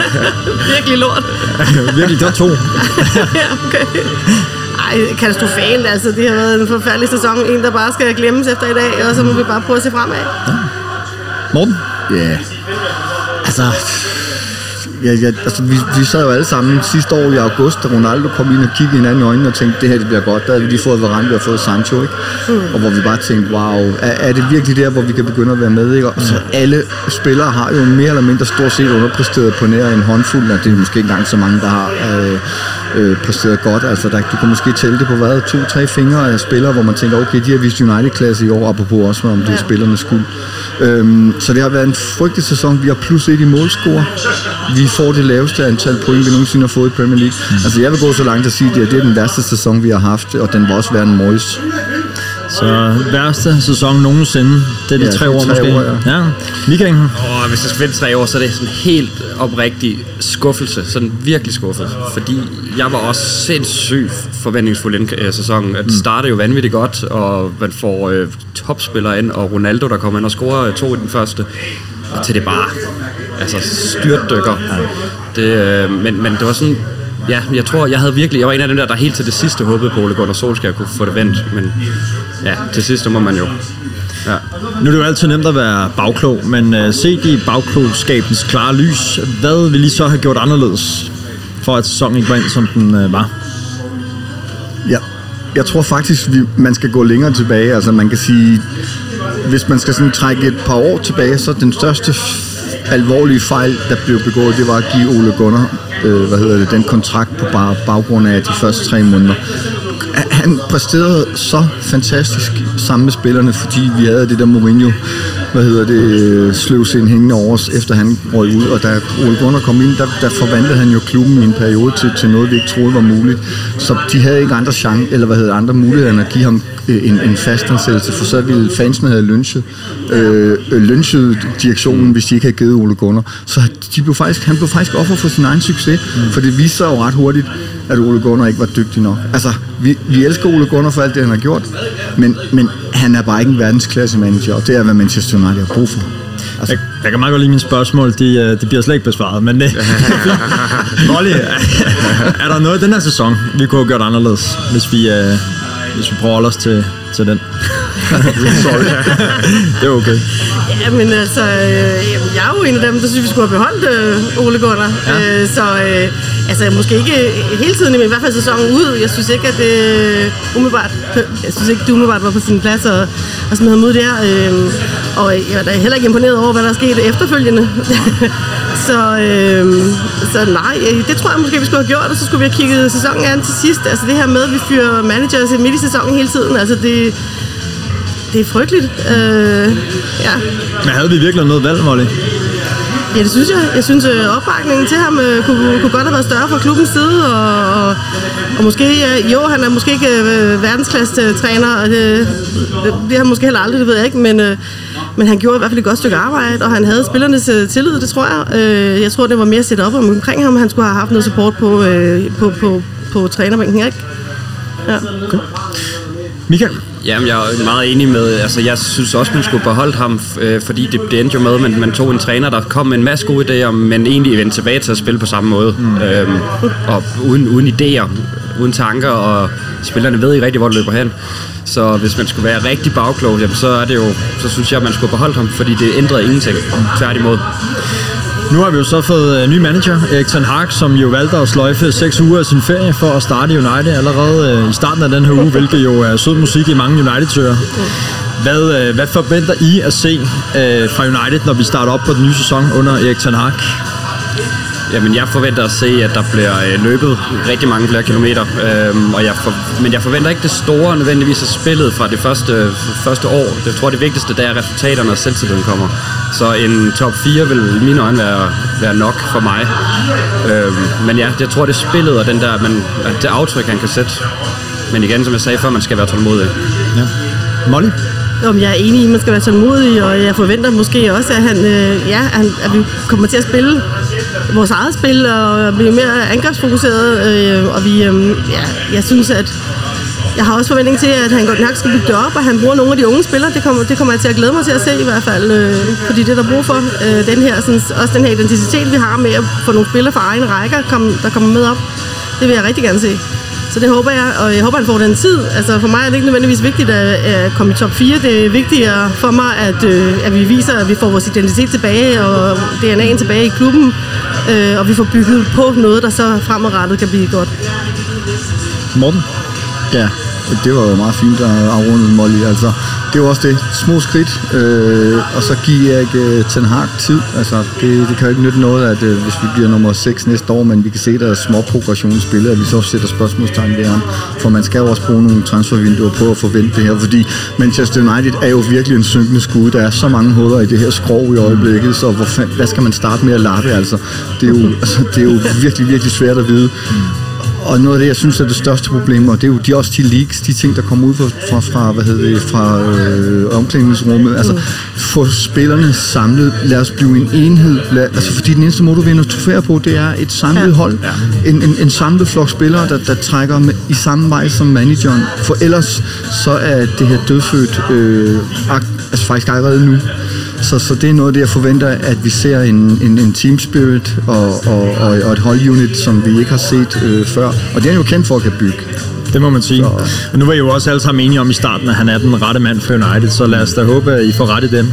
Virkelig lort. Virkelig, der er to. ja, okay. Ej, katastrofalt. Altså, det har været en forfærdelig sæson. En, der bare skal glemmes efter i dag, og så må vi bare prøve at se fremad. Morten? Ja. Altså, ja, ja, altså vi, vi sad jo alle sammen sidste år i august, da Ronaldo kom ind og kiggede hinanden i øjnene og tænkte, det her det bliver godt. Der havde vi lige fået Varane, vi har fået Sancho, ikke? Og hvor vi bare tænkte, wow, er, er det virkelig der, hvor vi kan begynde at være med, ikke? Og så alle spillere har jo mere eller mindre stort set underpræsteret på nær en håndfuld, og det er måske ikke engang så mange, der har øh, øh, præsteret godt. Altså, der, du kan måske tælle det på hvad, to-tre fingre af spillere, hvor man tænker, okay, de har vist United-klasse i år, apropos også om det er spillernes skyld. Øhm, så det har været en frygtelig sæson. Vi har plus et i målscore. Vi får det laveste antal point, vi nogensinde har fået i Premier League. Mm. Altså, jeg vil gå så langt at sige, at det er den værste sæson, vi har haft, og den var også være en Moyes. Så værste sæson nogensinde. Det er de Ja, tre det er år tre måske. år, ja. ja. Michael? Og hvis jeg skal vente tre år, så er det sådan helt oprigtig skuffelse. Sådan virkelig skuffelse. Fordi jeg var også sindssygt forventningsfuld inden øh, sæsonen. At det starter jo vanvittigt godt, og man får øh, topspillere ind, og Ronaldo, der kommer ind og scorer øh, to i den første. Og til det bare altså styrtdykker. Det, øh, men, men det var sådan... Ja, jeg tror, jeg havde virkelig... Jeg var en af dem der, der helt til det sidste håbede på, at Ole Gunnar Solskjaer kunne få det vendt. Men ja, til sidst, så må man jo... Ja. Nu er det jo altid nemt at være bagklog, men uh, set i bagklogskabens klare lys, hvad ville I så have gjort anderledes, for at sæsonen ikke var ind, som den uh, var? Ja, jeg tror faktisk, vi, man skal gå længere tilbage. Altså man kan sige, hvis man skal sådan trække et par år tilbage, så den største alvorlige fejl, der blev begået, det var at give Ole Gunnar, øh, hvad hedder det, den kontrakt på bare baggrund af de første tre måneder. Han præsterede så fantastisk sammen med spillerne, fordi vi havde det der Mourinho, hvad hedder det, sløvsind hængende over os, efter han røg ud, og da Ole Gunnar kom ind, der, der forvandlede han jo klubben i en periode til, til noget, vi ikke troede var muligt. Så de havde ikke andre chance, eller hvad hedder andre muligheder, end at give ham øh, en, en fast ansættelse, for så ville fansene have lynchet, øh, øh, lynchet direktionen, hvis de ikke havde givet Ole Gunnar. Så de blev faktisk, han blev faktisk offer for sin egen succes, mm. for det viste sig jo ret hurtigt, at Ole Gunnar ikke var dygtig nok. Altså, vi, vi elsker Ole Gunnar for alt det, han har gjort, men, men han er bare ikke en verdensklasse manager, og det er, hvad Manchester United har brug for. Altså, Jeg, jeg kan meget godt lide mine spørgsmål, de, øh, de bliver slet ikke besvaret, men det Molly, er der noget i den her sæson, vi kunne have gjort anderledes, hvis vi, øh, hvis vi prøver at holde os til, til den? Sorry. det er okay. Ja, men altså, øh, jeg er jo en af dem, der synes, vi skulle have beholdt øh, Ole Gunnar. Ja. Øh, så øh, altså, måske ikke hele tiden, men i hvert fald sæsonen ud. Jeg synes ikke, at det øh, umiddelbart, jeg synes ikke, det umiddelbart var på sin plads at, at smide ham ud der. Øh, og jeg er da heller ikke imponeret over, hvad der er sket efterfølgende. så, øh, så nej, øh, det tror jeg måske, vi skulle have gjort, og så skulle vi have kigget sæsonen an til sidst. Altså det her med, at vi fyrer managers midt i sæsonen hele tiden, altså det, det er frygteligt. Øh, ja. Men havde vi virkelig noget valg, Molly? Ja, det synes jeg. Jeg synes, øh, opbakningen til ham øh, kunne, kunne godt have været større fra klubbens side, og, og, og måske, øh, jo, han er måske ikke øh, verdensklasse træner, og det, det, det har han måske heller aldrig, det ved jeg ikke, men, øh, men han gjorde i hvert fald et godt stykke arbejde, og han havde spillernes øh, tillid, det tror jeg. Øh, jeg tror, det var mere set op omkring ham, han skulle have haft noget support på, øh, på, på, på trænerbænken, ikke? Ja. Michael? Jamen, jeg er meget enig med, altså jeg synes også, man skulle beholde ham, øh, fordi det, det endte jo med, at man, man tog en træner, der kom med en masse gode idéer, men egentlig vendte tilbage til at spille på samme måde. Mm. Øhm, og uden, uden idéer, uden tanker, og spillerne ved ikke rigtig, hvor det løber hen. Så hvis man skulle være rigtig bagklog, jamen, så er det jo, så synes jeg, at man skulle beholde ham, fordi det ændrede ingenting. Tværtimod. Nu har vi jo så fået en ny manager, Erik Ten Hag, som jo valgte at sløjfe 6 uger af sin ferie for at starte United allerede øh, i starten af den her uge, hvilket jo er sød musik i mange United-tører. Hvad, øh, hvad forventer I at se fra United, når vi starter op på den nye sæson under Erik Ten Hag? Jamen, jeg forventer at se, at der bliver øh, løbet rigtig mange flere kilometer. Øhm, og jeg for, men jeg forventer ikke det store nødvendigvis af spillet fra det første, første år. Jeg tror, det vigtigste det er resultaterne og selvtilliden kommer. Så en top 4 vil i mine øjne være, være nok for mig. Øhm, men ja, jeg tror, det er spillet og den der, man, at det aftryk, han kan sætte. Men igen, som jeg sagde før, man skal være tålmodig. Ja. Molly? Om jeg er enig i, at man skal være tålmodig, og jeg forventer måske også, at, han, øh, ja, han, at vi kommer til at spille vores eget spil og blive mere angrebsfokuseret. Øh, og vi, øh, ja, jeg synes, at jeg har også forventning til, at han godt nok skal bygge det op, og han bruger nogle af de unge spillere. Det kommer, det kommer jeg til at glæde mig til at se i hvert fald, øh, fordi det er der brug for. Øh, den her, sådan, også den her identitet, vi har med at få nogle spillere fra egen rækker, kom, der kommer med op. Det vil jeg rigtig gerne se. Så det håber jeg, og jeg håber, han får den tid. Altså for mig er det ikke nødvendigvis vigtigt at, at komme i top 4. Det er vigtigere for mig, at, øh, at vi viser, at vi får vores identitet tilbage og DNA'en tilbage i klubben. Øh, og vi får bygget på noget, der så fremadrettet kan blive godt. Morten? Ja, det var jo meget fint at afrunde Molly. Altså, det er jo også det. Små skridt, øh, og så giver jeg ikke øh, Ten Hag tid. Altså, det, det kan jo ikke nytte noget, at øh, hvis vi bliver nummer 6 næste år, men vi kan se, at der er små progression i spillet, at vi så sætter spørgsmålstegn ved ham. For man skal jo også bruge nogle transfervinduer på at forvente det her, fordi Manchester United er jo virkelig en synkende skud. Der er så mange huller i det her skrov i øjeblikket, så hvor, fanden, hvad skal man starte med at lappe? Altså, det, er jo, altså, det er jo virkelig, virkelig svært at vide. Og noget af det, jeg synes er det største problem, og det er jo de, også de leaks, de ting, der kommer ud fra, fra, fra hvad hedder det, fra øh, omklædningsrummet. Altså, få spillerne samlet. Lad os blive en enhed. Lad, altså, fordi den eneste måde, du vinder trofæer på, det er et samlet Ja. hold. En, en, en samlet flok spillere, der, der trækker med, i samme vej som manageren. For ellers, så er det her dødfødt øh, altså faktisk allerede nu. Så, så det er noget af det, jeg forventer, at vi ser en, en, en team spirit og, og, og, og et holdunit, som vi ikke har set øh, før. Og det er jo kendt for at kan bygge. Det må man sige. Og nu var I jo også alle sammen enige om i starten, at han er den rette mand for United, så lad os da håbe, at I får ret i dem.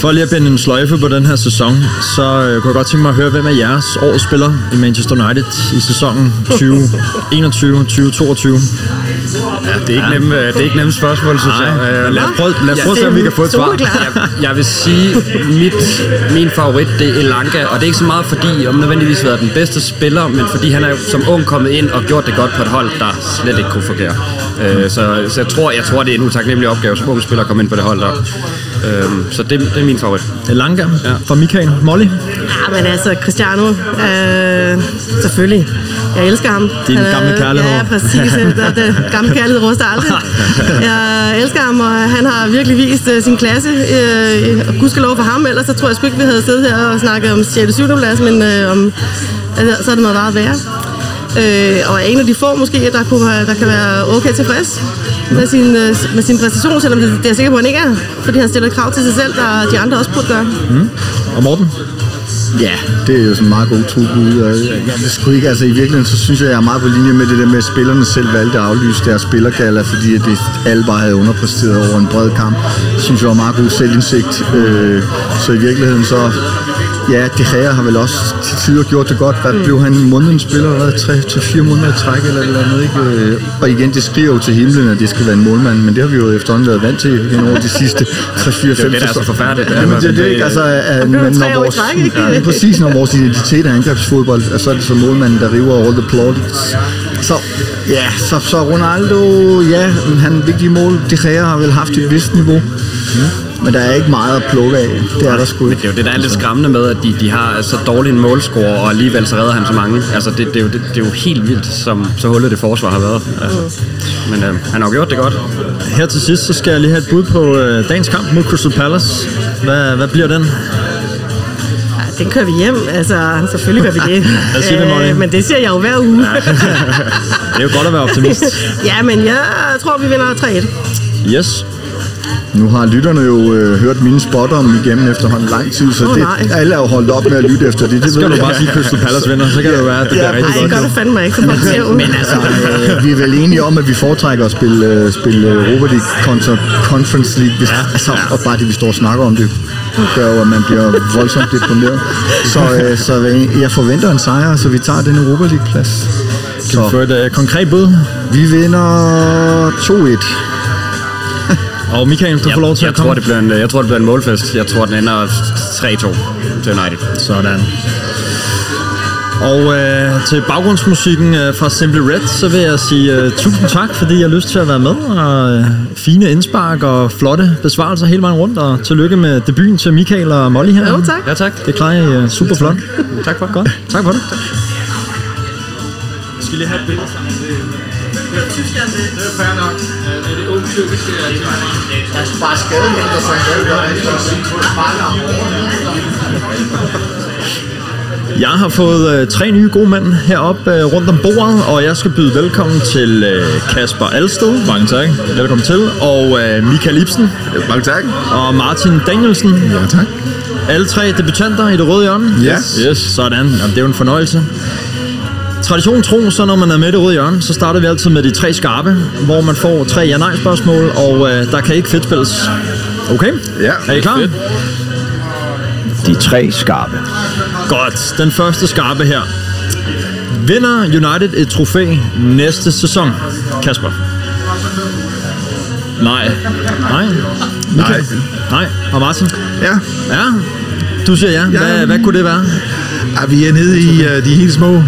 For lige at binde en sløjfe på den her sæson, så øh, kunne jeg godt tænke mig at høre, hvem er jeres årets spiller i Manchester United i sæsonen 2021-2022? Ja, det er ikke, nemme, det er ikke nemme spørgsmål, synes jeg. Men lad os Øh, prøve, lad os Ja, prøve at se, om vi kan få et svar. Jeg, jeg vil sige, mit, min favorit, det er Elanga, og det er ikke så meget fordi, om nødvendigvis været den bedste spiller, men fordi han er som ung kommet ind og gjort det godt på et hold, der slet ikke kunne fungere. Øh, så, så jeg, tror, jeg tror, det er en utaknemmelig opgave som ung spiller at komme ind på det hold der. Øh, så det, det er min favorit. Elanga ja. fra Michael. Molly? Ja, men altså, Cristiano, øh, selvfølgelig. Jeg elsker ham. Din Han er- gamle kærlighed. Ja, præcis. Det, det, gamle kærlighed ruster aldrig. Jeg elsker ham, og han har virkelig vist uh, sin klasse. Uh, og gudskelov for ham, ellers så tror jeg sgu ikke, vi havde siddet her og snakket om 6. 7. plads, men uh, om, altså, så er det noget meget værre. Øh, og er en af de få måske, der, kunne, der kan være okay tilfreds med sin, øh, med sin præstation, selvom det, det er jeg sikker på, at han ikke er, fordi han stiller krav til sig selv, der de andre også burde gøre. Mm. Og Morten? Ja, det er jo sådan en meget god trubud. og Jeg, jeg ved sgu ikke, altså i virkeligheden, så synes jeg, jeg er meget på linje med det der med, at spillerne selv valgte at aflyse deres spillergala, fordi at det, alle bare havde underpræsteret over en bred kamp. Det synes jeg var meget god selvindsigt. Øh, så i virkeligheden så, ja, De Gea har vel også til tider gjort det godt. Hvad blev han månedens spiller? Hvad, tre til fire måneder i træk eller eller andet, ikke? Øh, Og igen, det skriver jo til himlen, at det skal være en målmand, men det har vi jo efterhånden været vant til over de sidste 3, 4, 5 det, der er så forfærdeligt. Jamen, det, er det, ikke? Altså, at, men tre når vores, træk, ikke? Ja, præcis, når vores identitet er angrebsfodbold, og så er det så målmanden, der river all the plaudits. Så, ja, så, så Ronaldo, ja, han er vigtig mål. De Gea har vel haft et vist niveau. Men der er ikke meget at plukke af. Det er der sgu Men ikke. det er jo det, der er lidt skræmmende med, at de, de har så dårlig en målscore, og alligevel så redder han så mange. Altså, det, det, er, jo, det, det er jo helt vildt, som så hullet det forsvar har været. Altså. Men øh, han har jo gjort det godt. Her til sidst, så skal jeg lige have et bud på øh, dagens kamp mod Crystal Palace. Hvad, hvad bliver den? Den kører vi hjem. Altså, selvfølgelig gør vi det. Hvad siger Molly? Øh, men det siger jeg jo hver uge. Det er jo godt at være optimist. ja, men jeg tror, vi vinder 3-1. Yes. Nu har lytterne jo øh, hørt mine spotter om igennem efterhånden lang tid, så Åh, det, nej. alle er jo holdt op med at lytte efter det. Det Skal ved du jeg. bare sige Crystal Palace vinder, så kan det jo være, at det bliver Ja, rigtig Nej, godt. det gør det fandme ikke, så ud. Men altså, øh, vi er vel enige om, at vi foretrækker at spille, øh, spille Europa League kontra Conference League. Hvis, ja, altså, Og bare det, vi står og snakker om det, gør jo, at man bliver voldsomt deprimeret. Så, øh, så øh, jeg forventer en sejr, så vi tager den Europa League-plads. Kan vi få et øh, konkret bud? Vi vinder 2-1. Og Michael, du får lov til Jeg at komme. tror, det bliver en, jeg tror, det bliver en målfest. Jeg tror, den ender 3-2 til United. Sådan. Og øh, til baggrundsmusikken øh, fra Simply Red, så vil jeg sige øh, tusind tak, fordi jeg har lyst til at være med. Og øh, fine indspark og flotte besvarelser hele vejen rundt. Og tillykke med debuten til Michael og Molly her. Jo, tak. Ja, tak. Det klarer I øh, super flot. Tak for det. Godt. Tak for det. Skal lige have et billede sammen? Det er fair nok. Er det ung tyrkiske? Jeg skal bare skade mindre, så Jeg har fået øh, tre nye gode mænd heroppe øh, rundt om bordet, og jeg skal byde velkommen til øh, Kasper Alsted. Mange tak. Velkommen til. Og øh, Michael Ibsen. Mange tak. Og Martin Danielsen. Ja, tak. Alle tre debutanter i det røde hjørne. Ja. Yes. Sådan. Jamen, det er jo en fornøjelse. Tradition tro, så når man er med i det røde hjørne, så starter vi altid med de tre skarpe, hvor man får tre ja-nej spørgsmål, og øh, der kan ikke fedt spilles. Okay? Ja. Er I klar? Fedt. De tre skarpe. Godt. Den første skarpe her. Vinder United et trofæ næste sæson? Kasper? Nej. Nej. Michael? Nej. Og Martin? Ja, Ja. Du siger ja. Hvad, Ja. hvad kunne det være? Ja, vi er nede i uh, de helt små. Uh,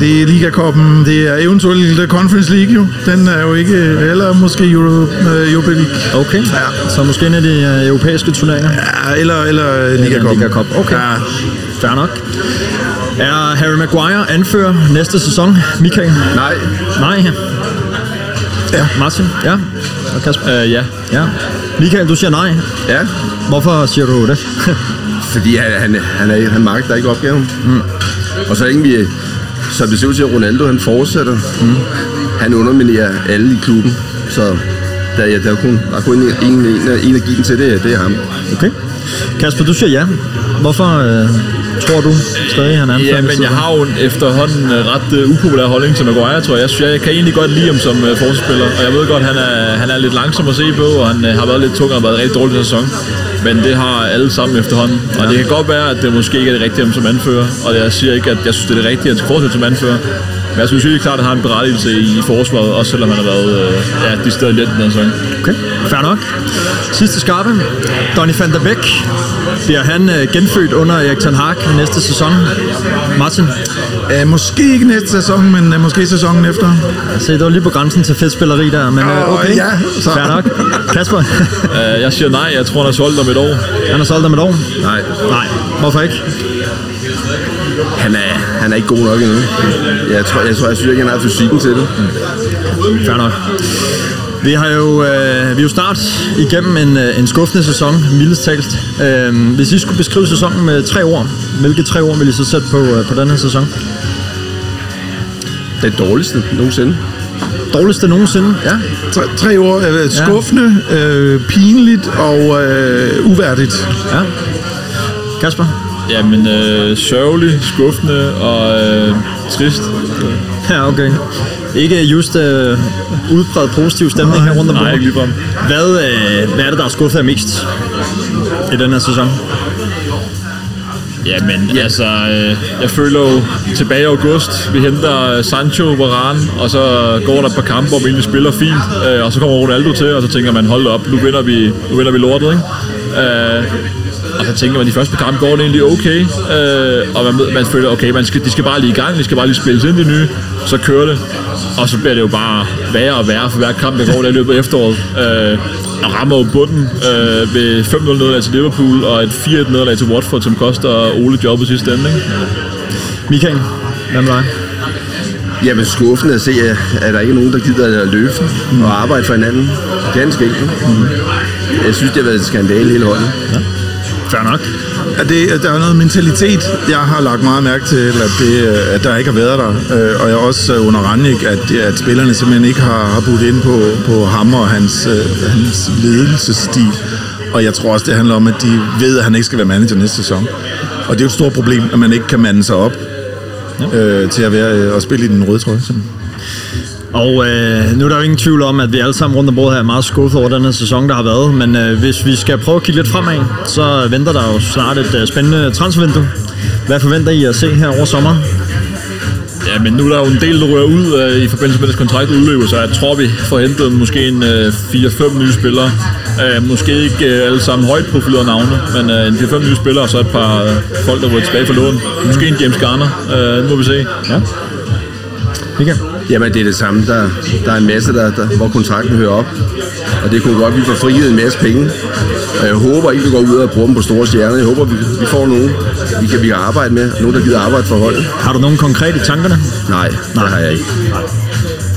det er Ligakoppen, det er eventuelt uh, Conference League jo. Den er jo ikke, eller måske Euro, uh, Europa League. Okay. Ja. Så måske en af de øh, europæiske turneringer? Ja, eller, eller uh, Ligakoppen. Liga Cup. Okay. Ja, Fair nok. Er Harry Maguire anfører næste sæson? Michael? Nej, Nej. Ja. Martin? Ja. Og Kasper? Uh, ja. Ja. Michael, du siger nej. ja, Hvorfor siger du det? fordi han, han, han, er, han magter ikke opgaven. Mm. Og så længe vi, som det ser ud til, at Ronaldo han fortsætter, mm. han underminerer alle i klubben. Så der, ja, der er kun, der er kun en, en, en, en at give den til, det, det er ham. Okay. Kasper, du siger ja. Hvorfor øh, tror du stadig, han anfører? Ja, men jeg har jo en efterhånden øh, ret uh, upopulær holdning til Maguire, tror jeg. Jeg, synes, jeg kan egentlig godt lide ham som uh, forsvarsspiller, og jeg ved godt, han er, han er lidt langsom at se på, og han uh, har været lidt tung og har været en rigtig dårlig sæson. Men det har alle sammen efterhånden. Og det kan godt være, at det måske ikke er det rigtige ham som anfører, og jeg siger ikke, at jeg synes, det er det rigtige, at han skal fortsætte som anfører. Men jeg synes helt klart, at han har en berettigelse i, i forsvaret, også selvom han har været uh, ja, de steder lidt den her sæson. Okay, fair nok. Sidste skarpe. Donny van der Beek. Bliver han øh, genfødt under Erik Ten Hag næste sæson? Martin? uh, måske ikke næste sæson, men uh, måske sæsonen efter. Se, det var lige på grænsen til fedtspilleri der, men øh, okay. ja, så- Fair nok. Kasper? Uh, jeg siger nej, jeg tror, han er solgt om et år. han har solgt dem et år? Nej, Nej. Hvorfor ikke? Han er, han er ikke god nok endnu. Jeg tror, jeg, tror, jeg synes ikke, han har fysikken til det. Fair nok. Vi har jo, øh, vi er jo snart igennem en, øh, en skuffende sæson, mildest talt. Øh, hvis I skulle beskrive sæsonen med tre ord, hvilke tre ord vil I så sætte på, øh, på den her sæson? Det dårligste nogensinde. Dårligste nogensinde? Ja. Tre, tre ord. Uh, skuffende, øh, pinligt og øh, uværdigt. ja. Kasper? Jamen, øh, sørgelig, skuffende og øh, trist. Ja, okay. Ikke just øh, udbredt positiv stemning her rundt om Nej, ikke bordet. ligefrem. Hvad, øh, hvad er det, der er skuffet mest i den her sæson? Jamen, ja. altså, øh, jeg føler jo tilbage i august, vi henter øh, Sancho, Varane, og så går der et par kampe, hvor vi egentlig spiller fint, øh, og så kommer Ronaldo til, og så tænker man, hold op, nu vinder vi, nu vinder vi lortet, ikke? Øh, og så tænker man, de første kampe går det egentlig okay, øh, og man, man føler, okay, man skal, de skal bare lige i gang, de skal bare lige spilles ind i nye, så kører det, og så bliver det jo bare værre og værre for hver kamp, der går der i løbet af efteråret. Øh, og rammer jo bunden øh, ved 5-0 nederlag til Liverpool og et 4-1 nederlag til Watford, som koster Ole jobbet sidste ende. Ikke? Michael, hvad med dig? Jamen skuffende at se, at, der ikke er nogen, der gider at løbe og arbejde for hinanden. Ganske enkelt. Jeg synes, det har været et skandale hele holdet. Fair nok. At det, der er noget mentalitet, jeg har lagt meget mærke til, at, det, øh, at der ikke har været der. Øh, Og jeg er også øh, under Rannik, at, at spillerne simpelthen ikke har, har budt ind på, på ham og hans, hans ledelsesstil. Og jeg tror også, det handler om, at de ved, at han ikke skal være manager næste sæson. Og det er jo et stort problem, at man ikke kan mande sig op øh, til at være og spille i den røde trøje. simpelthen. Og øh, nu er der jo ingen tvivl om, at vi alle sammen rundt om bordet her er meget skuffet over den her sæson, der har været. Men øh, hvis vi skal prøve at kigge lidt fremad, så venter der jo snart et øh, spændende transfervindue. Hvad forventer I at se her over sommeren? Ja, men nu er der jo en del, der rører ud øh, i forbindelse med, at kontrakt udløber, så jeg tror, vi får hentet måske en øh, 4-5 nye spillere. Øh, måske ikke øh, alle sammen højt profilerede navne, men øh, en 4-5 nye spillere, og så et par øh, folk, der var tilbage for lån. Måske en James Garner, øh, nu må vi se. Ja. Michael? Jamen, det er det samme. Der, der er en masse, der, der, hvor kontrakten hører op. Og det kunne godt, at vi får frigivet en masse penge. Og jeg håber ikke, vi går ud og bruger dem på store stjerner. Jeg håber, vi, vi får nogen, vi kan, vi kan arbejde med. Nogen, der gider arbejde for holdet. Har du nogen konkret i tankerne? Nej, det har jeg ikke.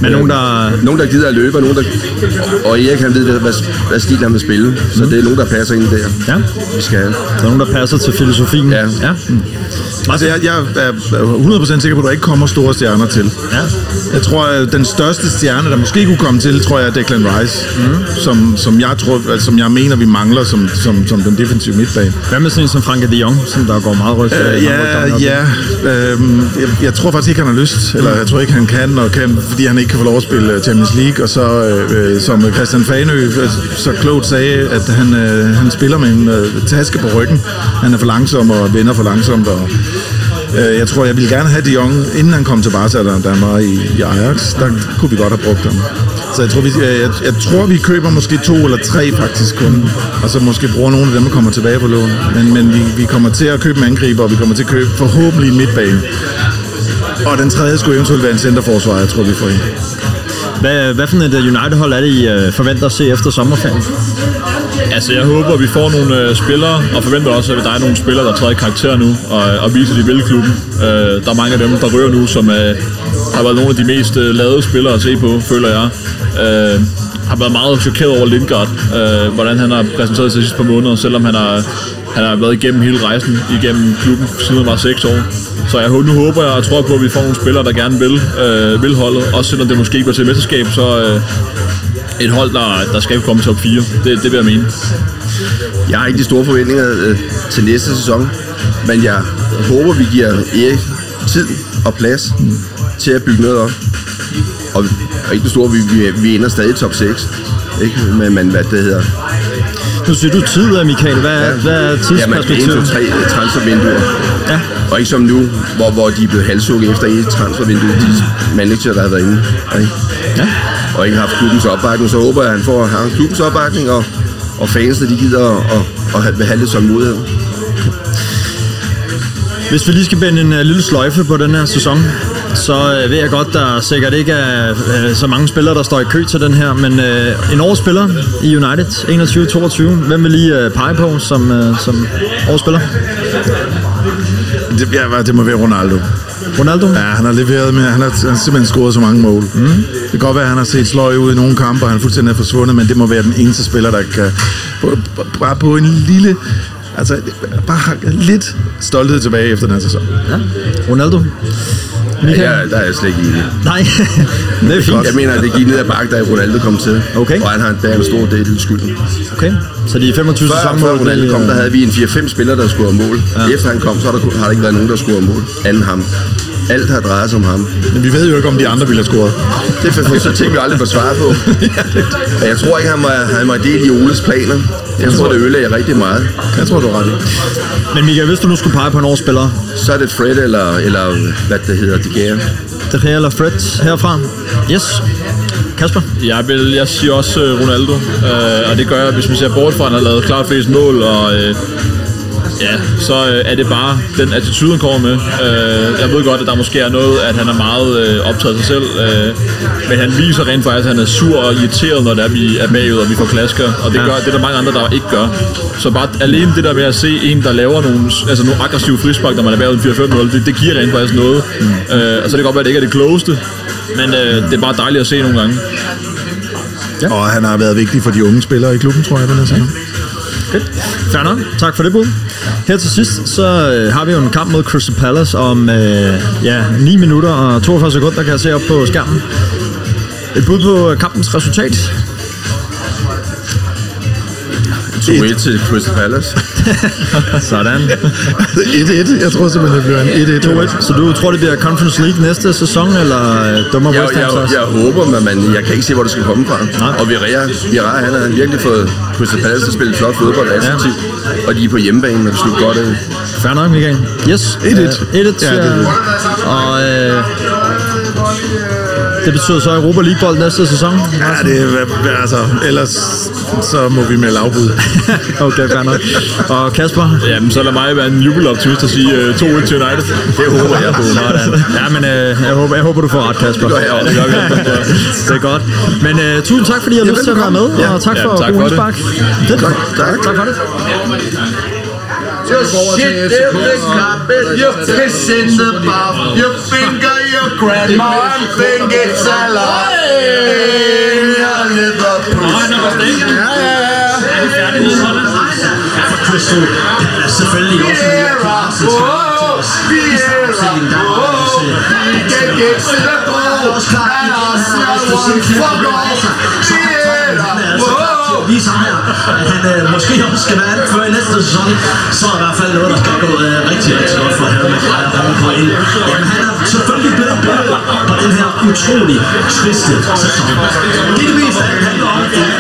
Men nogen, der... Nogen, der gider at løbe, og, nogen, der, og Erik han ved, hvad, hvad stil han vil spille. Så det er nogen, der passer ind der, Ja, vi skal have. er nogen, der passer til filosofien. Ja. ja. Mm. Altså, jeg, jeg er 100% sikker på, at der ikke kommer store stjerner til. ja. Jeg tror, at den største stjerne, der måske kunne komme til, tror jeg er Declan Rice, mm. som, som, jeg tror, altså, som jeg mener, vi mangler som, som, som den defensive midtbane. Hvad med sådan en som Frankie de Jong, som der går meget rygt? Øh, ja, ja. Øhm, jeg, jeg tror faktisk ikke, han har lyst, eller jeg tror ikke, han kan, og kan, fordi han ikke kan få lov at spille Champions League, og så, øh, som Christian Fanø øh, så klogt sagde, at han, øh, han spiller med en øh, taske på ryggen. Han er for langsom og vender for langsomt, og øh, jeg tror, jeg ville gerne have de Jong, inden han kom til Barca, der, der var i, i Ajax, der kunne vi godt have brugt ham. Så jeg tror, vi, jeg, jeg, jeg tror, vi køber måske to eller tre faktisk kun, og så måske bruger nogle af dem, der kommer tilbage på lån. Men, men vi, vi kommer til at købe en angriber, og vi kommer til at købe forhåbentlig en midtbane. Og den tredje skulle eventuelt være en centerforsvar, jeg tror, vi får ind. Hvad, hvad for et United-hold er det, I øh, forventer at se efter sommerferien? Altså, jeg håber, at vi får nogle øh, spillere, og forventer også, at der er nogle spillere, der træder i karakter nu, og, og viser, at de vil klubben. Øh, der er mange af dem, der rører nu, som øh, har været nogle af de mest øh, lavede spillere at se på, føler jeg. Øh, har været meget chokeret over Lindgaard, øh, hvordan han har præsenteret sig de sidste par måneder, selvom han har, han har været igennem hele rejsen, igennem klubben, siden han var 6 år. Så jeg, nu håber jeg og tror på, at vi får nogle spillere, der gerne vil, øh, vil holdet. Også selvom det måske ikke var til mesterskab, så øh, et hold, der, der skal komme top 4. Det, det vil jeg mene. Jeg har ikke de store forventninger øh, til næste sæson, men jeg håber, vi giver Erik tid og plads til at bygge noget op. Og, og ikke det store, vi, vi, vi ender stadig i top 6. Ikke? Men, men hvad det hedder. Nu siger du tid, øh, Michael. Hvad, ja. hvad er Ja, man tidsperspektivet? to, tre transfervinduer. Ja. Og ikke som nu, hvor, hvor de er blevet halshugget efter et transfervindue, de manager, der har været inde. Ikke? Ja. Og ikke har haft klubbens opbakning, så håber jeg, at han får har klubbens opbakning, og, og fansene, de gider at, at, at have- behandle det som mulighed. Hvis vi lige skal binde en uh, lille sløjfe på den her sæson, så uh, ved jeg godt, der sikkert ikke er uh, så mange spillere, der står i kø til den her, men en årsspiller i United, 21-22, hvem vil lige pege på som, uh, som årsspiller? Det, ja, det må være Ronaldo. Ronaldo? Ja, han har leveret med, han har, han har simpelthen scoret så mange mål. Mm. Det kan godt være, at han har set sløj ud i nogle kampe, og han er fuldstændig forsvundet, men det må være den eneste spiller, der kan bare på en lille, altså bare lidt stolthed tilbage efter den her sæson. Ja. Ronaldo? Ja, Michael? jeg, der er jeg slet ikke enig. Nej, det er fint. Jeg mener, at det gik ned ad bakke, da Ronaldo kom til. Okay. Og han har bæret en stor del af skylden. Okay, så de 25 Før, sæsonmål... før Ronaldo det, kom, øh, der havde vi en 4-5 spillere, der skulle have mål. Ja. Efter han kom, så har der, har der ikke været nogen, der skulle have mål. Anden ham. Alt har drejet sig om ham. Men vi ved jo ikke, om de andre ville have scoret. Det er for, så ting, vi aldrig får svar på. Og jeg tror ikke, han var, han var del i Oles planer. Jeg tror, det ødelagde rigtig meget. Jeg tror, du er ret i. Men Michael, hvis du nu skulle pege på en årsspiller, Så er det Fred eller, eller hvad det hedder, De Gea. De Gea eller Fred herfra? Yes. Kasper? Jeg, vil, jeg siger også uh, Ronaldo, uh, og det gør jeg, hvis man ser bort fra, at han har lavet klart flest mål, og uh, ja, så uh, er det bare den attitude, han kommer med. Uh, jeg ved godt, at der måske er noget, at han er meget uh, optaget af sig selv, uh, men han viser rent faktisk, at han er sur og irriteret, når det er, vi er bagud, og vi får klasker, og det, Ja. gør, det er der mange andre, der ikke gør. Så bare alene det der med at se en, der laver nogle, altså nogle aggressive frispark, når man er bagud 4-5-0, det, det giver rent faktisk noget. Mm. Uh, og så kan det godt være, at det ikke er det klogeste, men uh, det er bare dejligt at se nogle gange. Ja. Og han har været vigtig for de unge spillere i klubben, tror jeg, den her sæson. Fedt. Fair nok. Tak for det, bud. Her til sidst, så øh, har vi jo en kamp mod Crystal Palace om øh, ja, 9 minutter og 42 sekunder, kan jeg se op på skærmen. Et bud på kampens resultat. 2-1 til Crystal Palace. Sådan. 1-1. Jeg tror simpelthen, det bliver en 1-1. 2-1. Så du tror, det bliver Conference League næste sæson, eller øh, dummer Jeg, West Ham jeg, jeg håber, men man, jeg kan ikke se, hvor det skal komme fra. Nej. Og Virea, Virea, han har virkelig fået Crystal Palace til at spille flot fodbold attraktivt. Og de er på hjemmebane, og det slutter godt af. Fair nok, Michael. Yes. 1-1. Øh, 1-1, Ja, siger det er det. Og øh, det betyder så Europa League-bold næste sæson. Ja, det er, altså, ellers så må vi melde afbud. okay, fair nok. Og Kasper? Jamen, så lad mig være en jubeloptimist og sige uh, 2-1 til United. Det håber jeg på. Ja, men øh, jeg, håber, jeg håber, du får ret, Kasper. Det gør jeg også. det, er godt. Men øh, tusind tak, fordi I har lyst til at være med, og tak Ja, for tak god indspark. Fedt. Tak, tak. tak for det. Just shit in the carpet, you piss in the bath, you finger your grandma and think it's a lie. I Liverpool. Ja, ja, ja. For Crystal Palace selvfølgelig også med Vieira, oh, Vieira, oh, he can get to the goal, and Arsenal won't fuck off. Vieira, at vise Ejer, at han øh, måske også skal være det før i næste sæson, så er i hvert fald noget, der skal gå øh, rigtig, rigtig godt for Harry Maguire, der er på ind. Jamen, han er selvfølgelig blevet billedet på den her utrolig triste sæson. Det er det meste af det handler om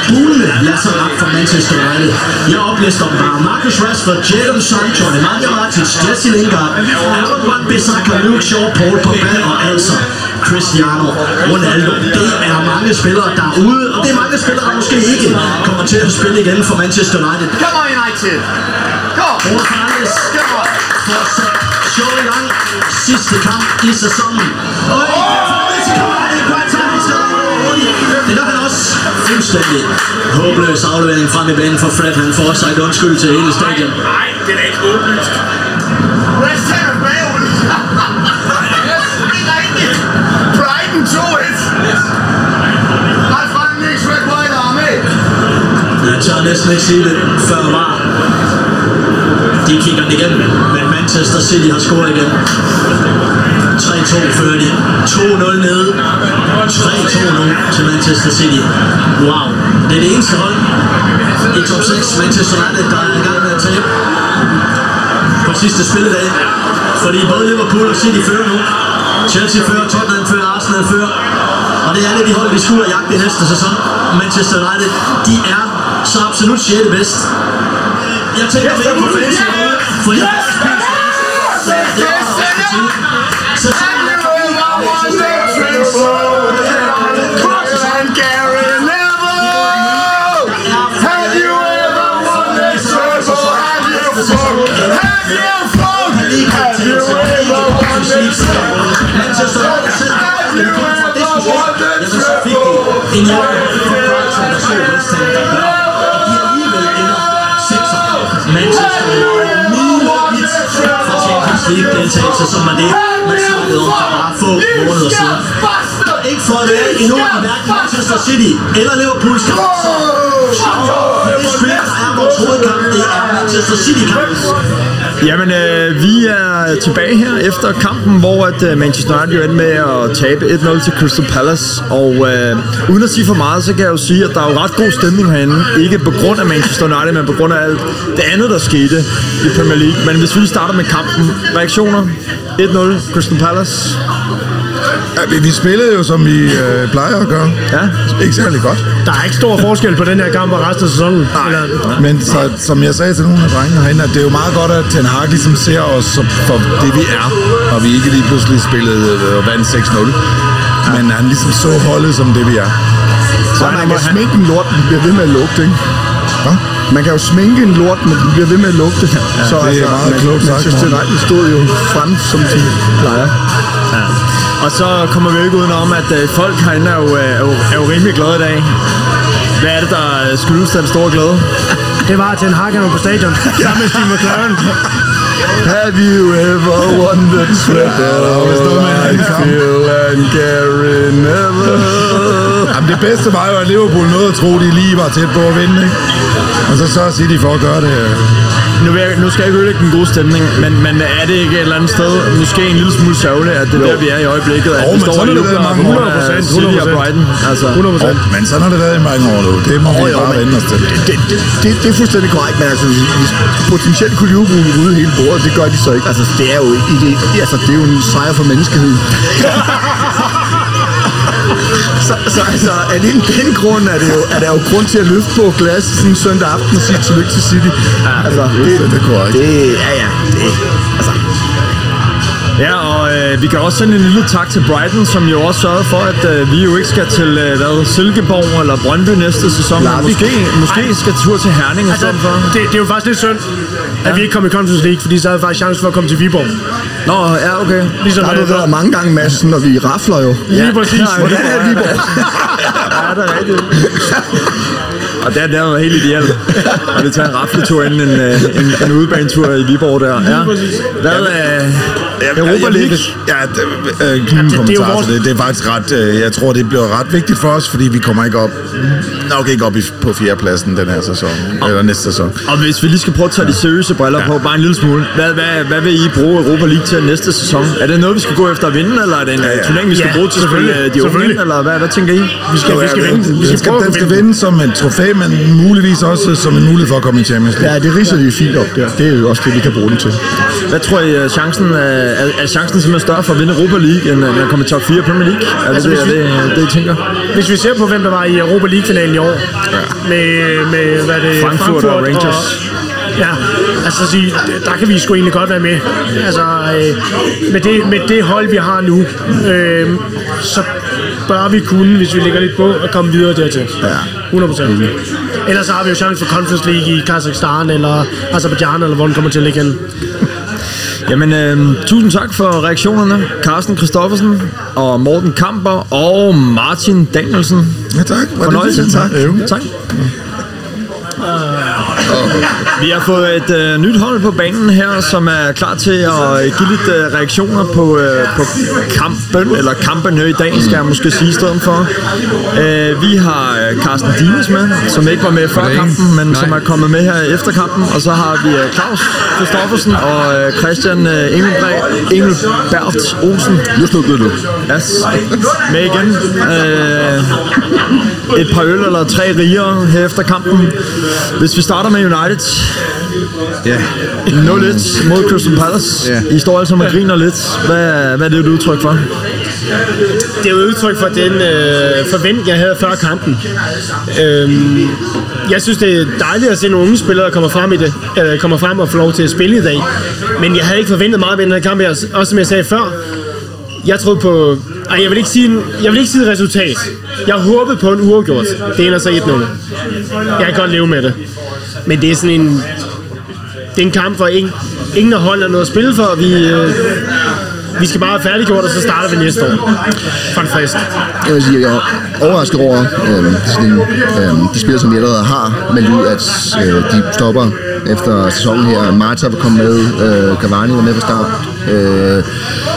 en bullende lasseret for Manchester United. Jeg oplister dem bare. Marcus Rashford, Jadon Sancho, Nemanja Matic, Jesse Lingard, Aaron Van Bissaka, Luke Shaw, Paul Pogba og altså Cristiano Ronaldo. Det er mange spillere derude, og det er mange spillere, der måske ikke kommer til at spille igen for Manchester United. Come on, United. Go. Bruno Fernandes fortsat show i gang. Sidste kamp i sæsonen. Og i Fernandes kommer han i kvartal Det gør han også fuldstændig håbløs aflevering frem i banen for Fred. Han får sagt undskyld til hele stadion. Nej, det er ikke åbenlyst. Et. Jeg tør næsten ikke sige det før var. De kigger den igen, men Manchester City har scoret igen. 3-2 fører de. 2-0 nede. 3-2 nu til Manchester City. Wow. Det er det eneste hold i top 6 Manchester United, der er i gang med at tabe på sidste spilledag. Fordi både Liverpool og City fører nu. Chelsea fører, Tottenham fører, Arsenal fører. Og det er alle de hold, vi skulle have i næste sæson. Manchester United, de er så absolut 6. bedst. Jeg tænker mere på fansen derude, fordi de en hjælp fra der slog West Ham, der gør, at de alligevel ender sekser. Manchester United milevidt fra Champions League deltagelse, som var det, man snakkede om for bare få måneder siden. Ikke for at være endnu i hverken Manchester City eller Liverpool skal så det spil, der er vores hovedkamp, det er Manchester City-kampen. Jamen, øh, vi er tilbage her efter kampen, hvor at, øh, Manchester United jo endte med at tabe 1-0 til Crystal Palace. Og øh, uden at sige for meget, så kan jeg jo sige, at der er jo ret god stemning herinde. Ikke på grund af Manchester United, men på grund af alt det andet, der skete i Premier League. Men hvis vi starter med kampen. Reaktioner? 1-0 Crystal Palace. Ja, vi, vi spillede jo, som vi øh, plejer at gøre. Ja. Ikke særlig godt. Der er ikke stor forskel på den her kamp og resten af sæsonen. Eller, Men så, som jeg sagde til nogle af drengene herinde, at det er jo meget godt, at Ten Hag ligesom ser os for det, vi er. Og vi ikke lige pludselig spillede øh, og vandt 6-0. Men han ligesom så holdet som det, vi er. Så man kan sminke en lort, den bliver ved med at lugte, ikke? Hvad? Man kan jo sminke en lort, men den bliver ved med at lugte. Ja, så det er meget klogt sagt, Manchester. United stod jo frem, som de plejer. Ja. Og så kommer vi jo ikke udenom, at øh, folk herinde er jo, øh, er, jo, er jo rimelig glade i dag. Hvad er det, der skyldes den store glæde? det var til en hakker på stadion, sammen med Steve McLaren. Have you ever wondered where I feel and Gary Neville? Jamen, det bedste var jo, at Liverpool nåede at tro, de lige var tæt på at vinde, ikke? Og så så City for at gøre det. Nu, vil jeg, nu skal jeg ikke ødelægge den gode stemning, men, men er det ikke et eller andet sted, måske en lille smule sørgeligt, at det er der, vi er i øjeblikket, at Jo, vi står og det jubler mange grund af 100%, City og 100%. Brighton? Altså, 100%. Og, men sådan har det været i mange år nu. Det må vi jo, bare vende os til. Det, det, det, det er fuldstændig korrekt, men altså, potentielt kunne Liverpool rydde hele bordet, det gør de så ikke. Altså, det er jo, i det, altså, det er jo en sejr for menneskeheden. så, så altså, alene den grund er det, jo, er der jo grund til at løfte på glas sådan en søndag aften og sige tillykke til City. Ja, altså, det, det er korrekt. Det, ja, ja, det, altså, Ja, og øh, vi kan også sende en lille tak til Brighton, som jo også sørgede for, at øh, vi jo ikke skal til øh, hvad, Silkeborg eller Brøndby næste sæson. Nej, måske, måske skal tur til Herning i Altså, stedet for. det, det er jo faktisk lidt synd, at vi ikke kom i Conference League, fordi så havde vi faktisk chance for at komme til Viborg. Nå, ja, okay. Ligesom der har du øh, været mange gange, Madsen, når vi rafler jo. Lige præcis. Hvordan er Viborg? Ja, det er rigtigt. Og det er, det er jo helt ideelt. Og vi tager en rafletur inden en, øh, en, en udebanetur i Viborg der. Ja. Hvad, øh, Europa League. Ja, det, øh, knytte en det er jo kommentar vores- det. Det er faktisk ret, øh, jeg tror, det bliver ret vigtigt for os, fordi vi kommer ikke op, nok ikke op i, på fjerdepladsen den her sæson, eller næste sæson. Og hvis vi lige skal prøve at tage de seriøse briller ja. på, bare en lille smule. Hvad, hvad, hvad vil I bruge Europa League til næste sæson? Er det noget, vi skal gå efter at vinde, eller er det en ja, ja. turnering, vi skal Ja, bruge til at spille selvfølgelig. øh, de unge, Selvfølgelig. eller hvad, hvad tænker I? Vi skal, vi skal vinde. Vi skal, den skal vinde. som et trofæ, men muligvis også som en mulighed for at komme i Champions League. Ja, det riser de fint op der. Det er jo også det, vi kan bruge den til. Hvad tror I, er chancen, er, er, er chancen simpelthen større for at vinde Europa League, end øh, at komme i top 4 i Premier League? Er det Altså, det, er vi- det, det, I tænker? Hvis vi ser på, hvem der var i Europa League-finalen i år, ja. med, med hvad det, Frankfurt og Rangers. Og, ja, altså sige, der kan vi sgu egentlig godt være med. Altså, øh, med, det, med det hold, vi har nu, øh, så bør vi kunne, hvis vi ligger lidt på, at komme videre dertil. Ja. 100%. Ellers så har vi jo chance for Conference League i Kazakhstan, eller Azerbaijan, eller hvor den kommer til at ligge hen. Jamen, øh, tusind tak for reaktionerne. Carsten Christoffersen og Morten Kamper og Martin Danielsen. Ja, tak. Var Fornøjelse. det? Tak. Jo. tak. Vi har fået et øh, nyt hold på banen her, som er klar til at give lidt øh, reaktioner på, øh, på kampen, eller kampene i dag, skal jeg måske sige i stedet for. Øh, vi har øh, Carsten Dines med, som ikke var med før kampen, men Nej. som er kommet med her efter kampen. Og så har vi øh, Claus Christoffersen og øh, Christian øh, Engelbrecht, Engelbert Olsen. Nu snublede du. Yes. Med igen. Øh, et par øl eller tre rigere her efter kampen. Hvis vi starter med United. Ja. 0-1 mod Crystal Palace. Ja. I står altså og griner lidt. Hvad, hvad er det et udtryk for? Det er jo et udtryk for den øh, forventning, jeg havde før kampen. Øhm, jeg synes, det er dejligt at se nogle unge spillere, der kommer frem, i det, øh, kommer frem og får lov til at spille i dag. Men jeg havde ikke forventet meget ved den her kamp, jeg, også som jeg sagde før. Jeg troede på... Ej, jeg vil ikke sige, jeg vil ikke sige et resultat. Jeg håbede på en uafgjort. Det ender så 1-0. Jeg kan godt leve med det. Men det er sådan en... Det er en kamp, hvor ingen, ingen af holdene har noget at spille for. Vi, øh, vi skal bare have færdiggjort, og så starter vi næste år. For en frisk. Jeg vil sige, jeg er overrasket over øh, sådan, øh, de spillere, som vi allerede har meldt ud, at øh, de stopper efter sæsonen her. Marta var kommet med, øh, Cavani var med fra start. Øh,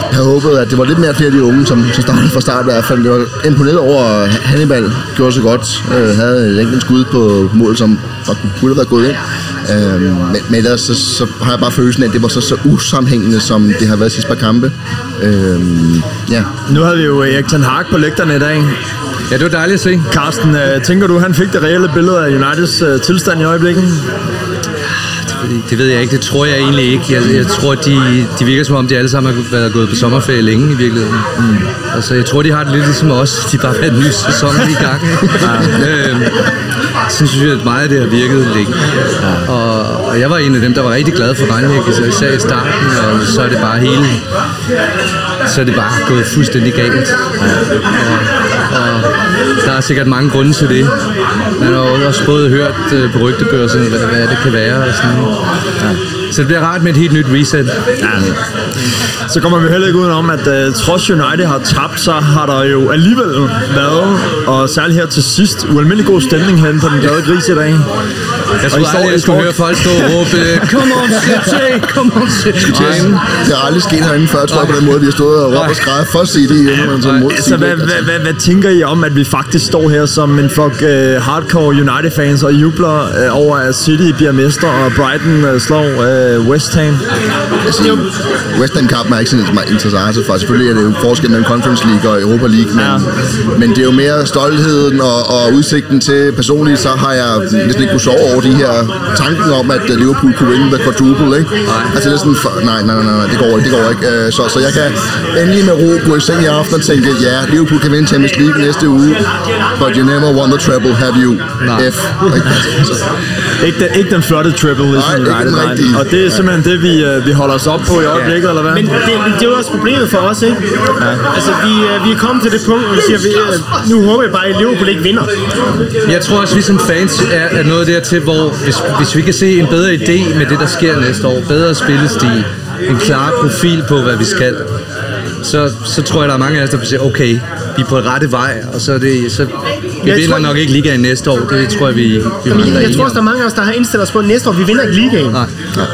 jeg havde håbet, at det var lidt mere flere af de unge, som, som startede fra start i hvert fald. Det var imponeret over, at Hannibal gjorde så godt. Øh, havde et enkelt skud på mål, som kunne have været gået ind. Øh, men, men ellers så, så, har jeg bare følelsen af, at det var så, så usammenhængende, som det har været sidste par kampe. Øh, ja. Nu havde vi jo Erik Ten Hag på lægterne i dag. Ja, det var dejligt at se. Carsten, øh, tænker du, han fik det reelle billede af Uniteds øh, tilstand i øjeblikket? Det ved jeg ikke, det tror jeg egentlig ikke. Jeg, jeg tror, de, de virker som om, de alle sammen har været gået på sommerferie længe i virkeligheden. Mm. Altså, jeg tror, de har det lidt ligesom os. De bare har en ny sæson i gang. øhm, så synes jeg, at meget af det har virket længe. Og, og jeg var en af dem, der var rigtig glad for Rangnick, især i starten, og så er det bare hele... Så er det bare gået fuldstændig galt. Og, og der er sikkert mange grunde til det. Man har også både hørt øh, på rygtebørsen, hvad, hvad det kan være. Og sådan. Ja. Så det bliver rart med et helt nyt reset. Ja. Så kommer vi heller ikke udenom, at uh, trods United har tabt, så har der jo alligevel været, og særligt her til sidst, ualmindelig god stemning herinde på den glade gris i dag. Jeg tror aldrig, jeg skulle høre folk stå og råbe, Come on, City! Come on, City! Det har aldrig sket herinde før, tror jeg, på den måde, vi har stået og råbt og skrevet for City, inden man så mod Altså, hvad, hvad, hvad, hvad tænker I om, at vi faktisk står her som en flok uh, hardcore United-fans og jubler uh, over, at City bliver mester, og Brighton uh, slår uh, West Ham? Altså, West Ham-kampen er ikke sådan meget interesse for. Selvfølgelig er det jo forskel mellem Conference League og Europa League, men, ja. men det er jo mere stoltheden og, og udsigten til. Personligt så har jeg næsten ikke kunne sove over de her tanken om, at Liverpool kunne vinde the quadruple, ikke? Nej. Altså det er sådan, for, nej, nej, nej, nej, det går ikke, det går ikke. Øh, Så, så jeg kan endelig med ro gå i seng i aften og tænke, ja, Liverpool kan vinde Champions League næste uge, but you never won the treble, have you? Nej. F. Ikke? Altså, Ikke den, ikke den flotte triple, ligesom Nej, ikke United, den nej. rigtige. Og det er simpelthen det, vi, øh, vi holder os op på i øjeblikket, eller hvad? Men det, det er jo også problemet for os, ikke? Ja. Altså, vi, øh, vi er kommet til det punkt, hvor vi siger, vi, øh, nu håber jeg bare, at Liverpool ikke vinder. Jeg tror også, vi som fans er, er nået dertil, hvor hvis, hvis vi kan se en bedre idé med det, der sker næste år, bedre spillestil, en klar profil på, hvad vi skal, så, så tror jeg, der er mange af os, der vil sige, okay, vi er på rette vej, og så, er det, så vi Jeg vinder tror- nok ikke ligaen næste år. Det tror jeg, vi, vi er jeg tror også, der er mange af os, der har indstillet os på, at næste år, vi vinder ikke ligaen. Nej.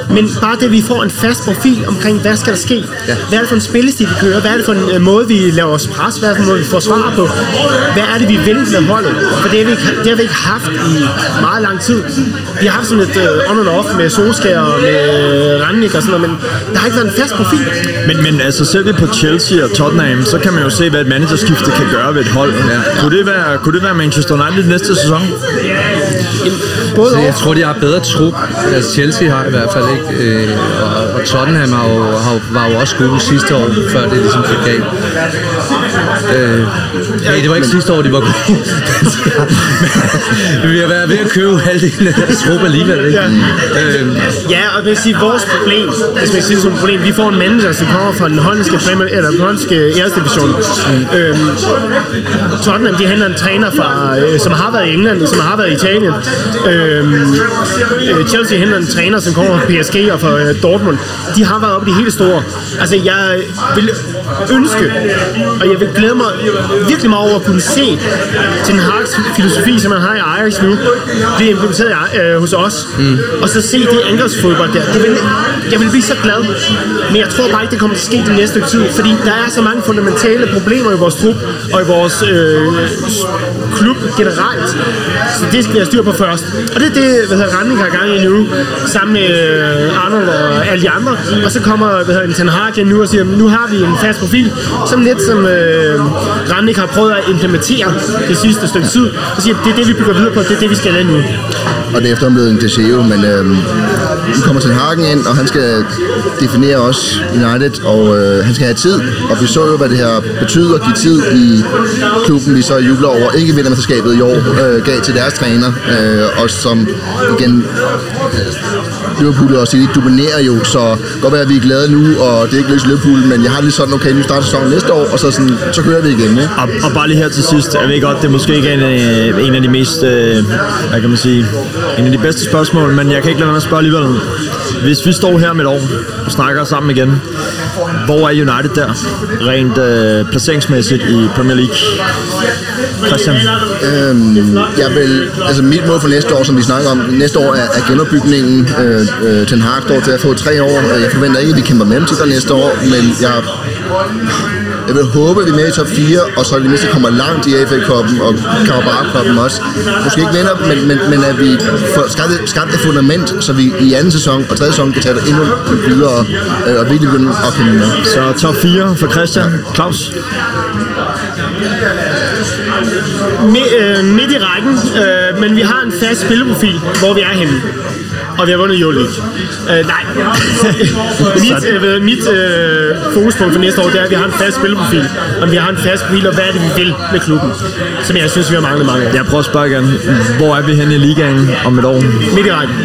Men bare det, vi får en fast profil omkring, hvad skal der ske? Ja. Hvad er det for en spillestil, vi kører? Hvad er det for en øh, måde, vi laver os pres? Hvad er det for en måde, vi får svar på? Hvad er det, vi vil med holdet? For det har vi ikke, det har vi ikke haft i meget lang tid. Vi har haft sådan et uh, on and off med Solskjaer og med Rannik og sådan noget, men der har ikke været en fast profil. Men, men altså selv på Chelsea og Tottenham, så kan man jo se, hvad et managerskifte kan gøre ved et hold. Ja. Kunne, det være, kunne det være Manchester United næste sæson? Både Så og. jeg tror, de har bedre trup. Altså Chelsea har i hvert fald ikke. Øh, og, og Tottenham har jo, har, var jo også gode sidste år, før det ligesom gik galt. Øh, nej, det var ikke sidste år, de var gode. Men vi har været ved at købe halvdelen af deres trup alligevel. Ikke? Ja. Øh, Ja, og jeg vil sige, vores problem, hvis man siger som problem, vi får en manager, som kommer fra den hollandske, Premier, eller den hollandske Erste Division. Øhm, Tottenham, de henter en træner, fra, øh, som har været i England, og som har været i Italien. Øhm, øh, Chelsea henter en træner, som kommer fra PSG og fra øh, Dortmund. De har været oppe i de helt store. Altså, jeg vil ønske, og jeg vil glæde mig virkelig meget over at kunne se Ten Hag's filosofi, som man har i Ajax nu, blive implementeret øh, hos os. Mm. Og så se det angrebsfodbold der. Det vil, jeg vil blive så glad. Men jeg tror bare ikke, det kommer til at ske det næste stykke tid. Fordi der er så mange fundamentale problemer i vores trup og i vores øh, klub generelt. Så det skal vi have styr på først. Og det er det, hvad hedder Randing har gang i nu, sammen med øh, Arnold og alle de andre. Og så kommer hvad hedder, Ten Hag nu og siger, nu har vi en fast profil, som lidt som øh, Randing har prøvet at implementere det sidste stykke tid. Og siger, det er det, vi bygger videre på, det er det, vi skal lave nu. Og det er efterhånden blevet en Deseo, men øh, nu kommer Ten Hagen ind, og han skal definere også United, og øh, han skal have tid. Og vi så jo, hvad det her betyder at give tid i klubben, vi så jubler over. Ikke vinder mesterskabet i år, øh, gav til deres træner, øh, og som igen øh, Liverpool og City dominerer jo, så godt være, at vi er glade nu, og det er ikke lykkes Liverpool, men jeg har lige sådan, okay, nu starter sæsonen næste år, og så, sådan, så kører vi igen. Ikke? Og, og bare lige her til sidst, jeg ved godt, det er måske ikke en, øh, en af de mest, øh, hvad kan man sige, en af de bedste spørgsmål, men jeg kan ikke lade være med at spørge alligevel. Hvis vi står her med et år og snakker sammen igen, hvor er United der, rent øh, placeringsmæssigt i Premier League? Christian? Øhm, jeg vil, altså mit mål for næste år, som vi snakker om, næste år er, er genopbygningen. Øh, øh, Ten Hag står til at få tre år. Øh, jeg forventer ikke, at vi kæmper mellem der næste år, men jeg, jeg vil håbe, at vi er med i top 4, og så er det mindste kommer langt i AFA Cup'en og Carabao Cup'en også. Måske ikke vinder, men, men, men at vi får skabt, et- skabt et fundament, så vi i anden sæson og tredje sæson kan tage det endnu videre øh, og virkelig begynde at kæmpe med. Så top 4 for Christian. Claus? Øh, midt i rækken, øh, men vi har en fast spilleprofil, hvor vi er henne. Og vi har vundet Euroleague. Øh, nej. mit øh, ved- mit øh, fokuspunkt for næste år, det er, at vi har en fast spilleprofil. Og vi har en fast profil, og hvad er det, vi vil med klubben. Som jeg synes, vi har manglet mange år. Jeg prøver at spørge igen. Hvor er vi henne i ligaen om et år? Midt i rækken.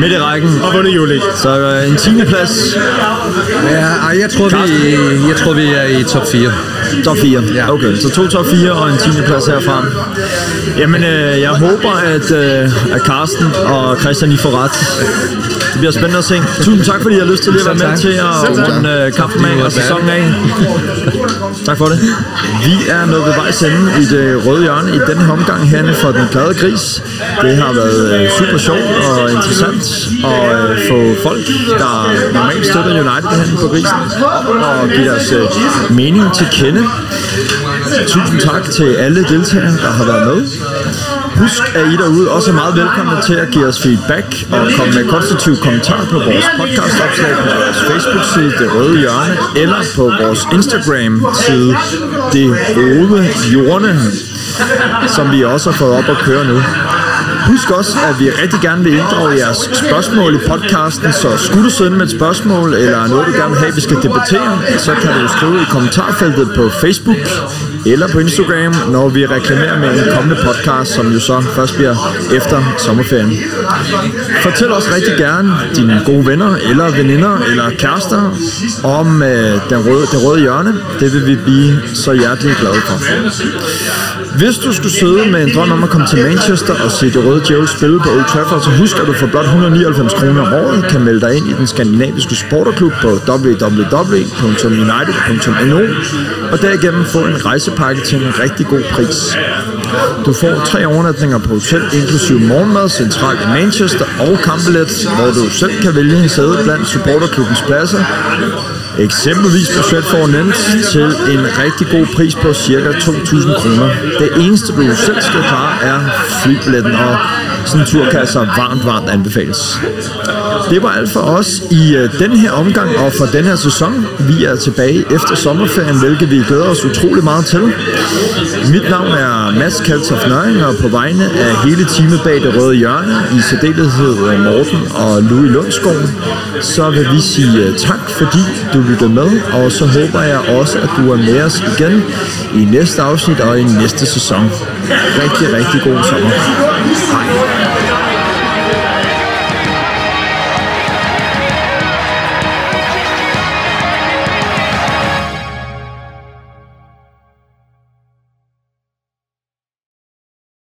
Midt i rækken. Og vundet Euroleague. Så øh, en 10. plads. ja, ej, jeg, tror, vi, jeg tror, vi er i top 4. Top 4. Ja. Okay, så to top 4 og en 10. plads herfra. Jamen, øh, jeg håber, at, øh, at Carsten og Christian I får ret. Det bliver spændende at se. Tusind tak, fordi I har lyst til lige at være med tak. til at runde kampen af og sæsonen af. tak for det. Vi er nået ved vejs ende i det røde hjørne i denne omgang herinde for den glade gris. Det har været øh, super sjovt og interessant at øh, få folk, der normalt støtter United herinde på grisen, og give deres mening til kende. Tusind tak til alle deltagere, der har været med. Husk, at I derude også er meget velkomne til at give os feedback og komme med konstruktive kommentarer på vores podcastopslag på vores Facebook-side Det Røde Hjørne eller på vores Instagram-side Det Røde Hjørne, som vi også har fået op at køre nu. Husk også, at vi rigtig gerne vil inddrage jeres spørgsmål i podcasten, så skulle du sende med et spørgsmål, eller noget du gerne vil have, vi skal debattere, så kan du skrive i kommentarfeltet på Facebook eller på Instagram, når vi reklamerer med en kommende podcast, som jo så først bliver efter sommerferien. Fortæl os rigtig gerne dine gode venner, eller veninder, eller kærester om øh, den røde, det røde hjørne. Det vil vi blive så hjertelig glade for. Hvis du skulle sidde med en drøm om at komme til Manchester og se det røde djævel spille på Old Trafford, så husk, at du for blot 199 kroner om året kan melde dig ind i den skandinaviske supporterklub på www.united.no og derigennem få en rejse rejsepakke til en rigtig god pris. Du får tre overnatninger på hotel, inklusive morgenmad centralt i Manchester og kampbillet, hvor du selv kan vælge en sæde blandt supporterklubbens pladser. Eksempelvis på Stratford Nent til en rigtig god pris på ca. 2.000 kroner. Det eneste du selv skal klare er flybilletten, og sådan en tur kan altså varmt, varmt anbefales. Det var alt for os i øh, den her omgang og for den her sæson. Vi er tilbage efter sommerferien, hvilket vi glæder os utrolig meget til. Mit navn er Mads Kaltoff Nøring, og på vegne af hele teamet bag det røde hjørne, i særdeleshed øh, Morten og Louis Lundskov, så vil vi sige øh, tak, fordi du lyttede med, og så håber jeg også, at du er med os igen i næste afsnit og i næste sæson. Rigtig, rigtig god sommer. Hej.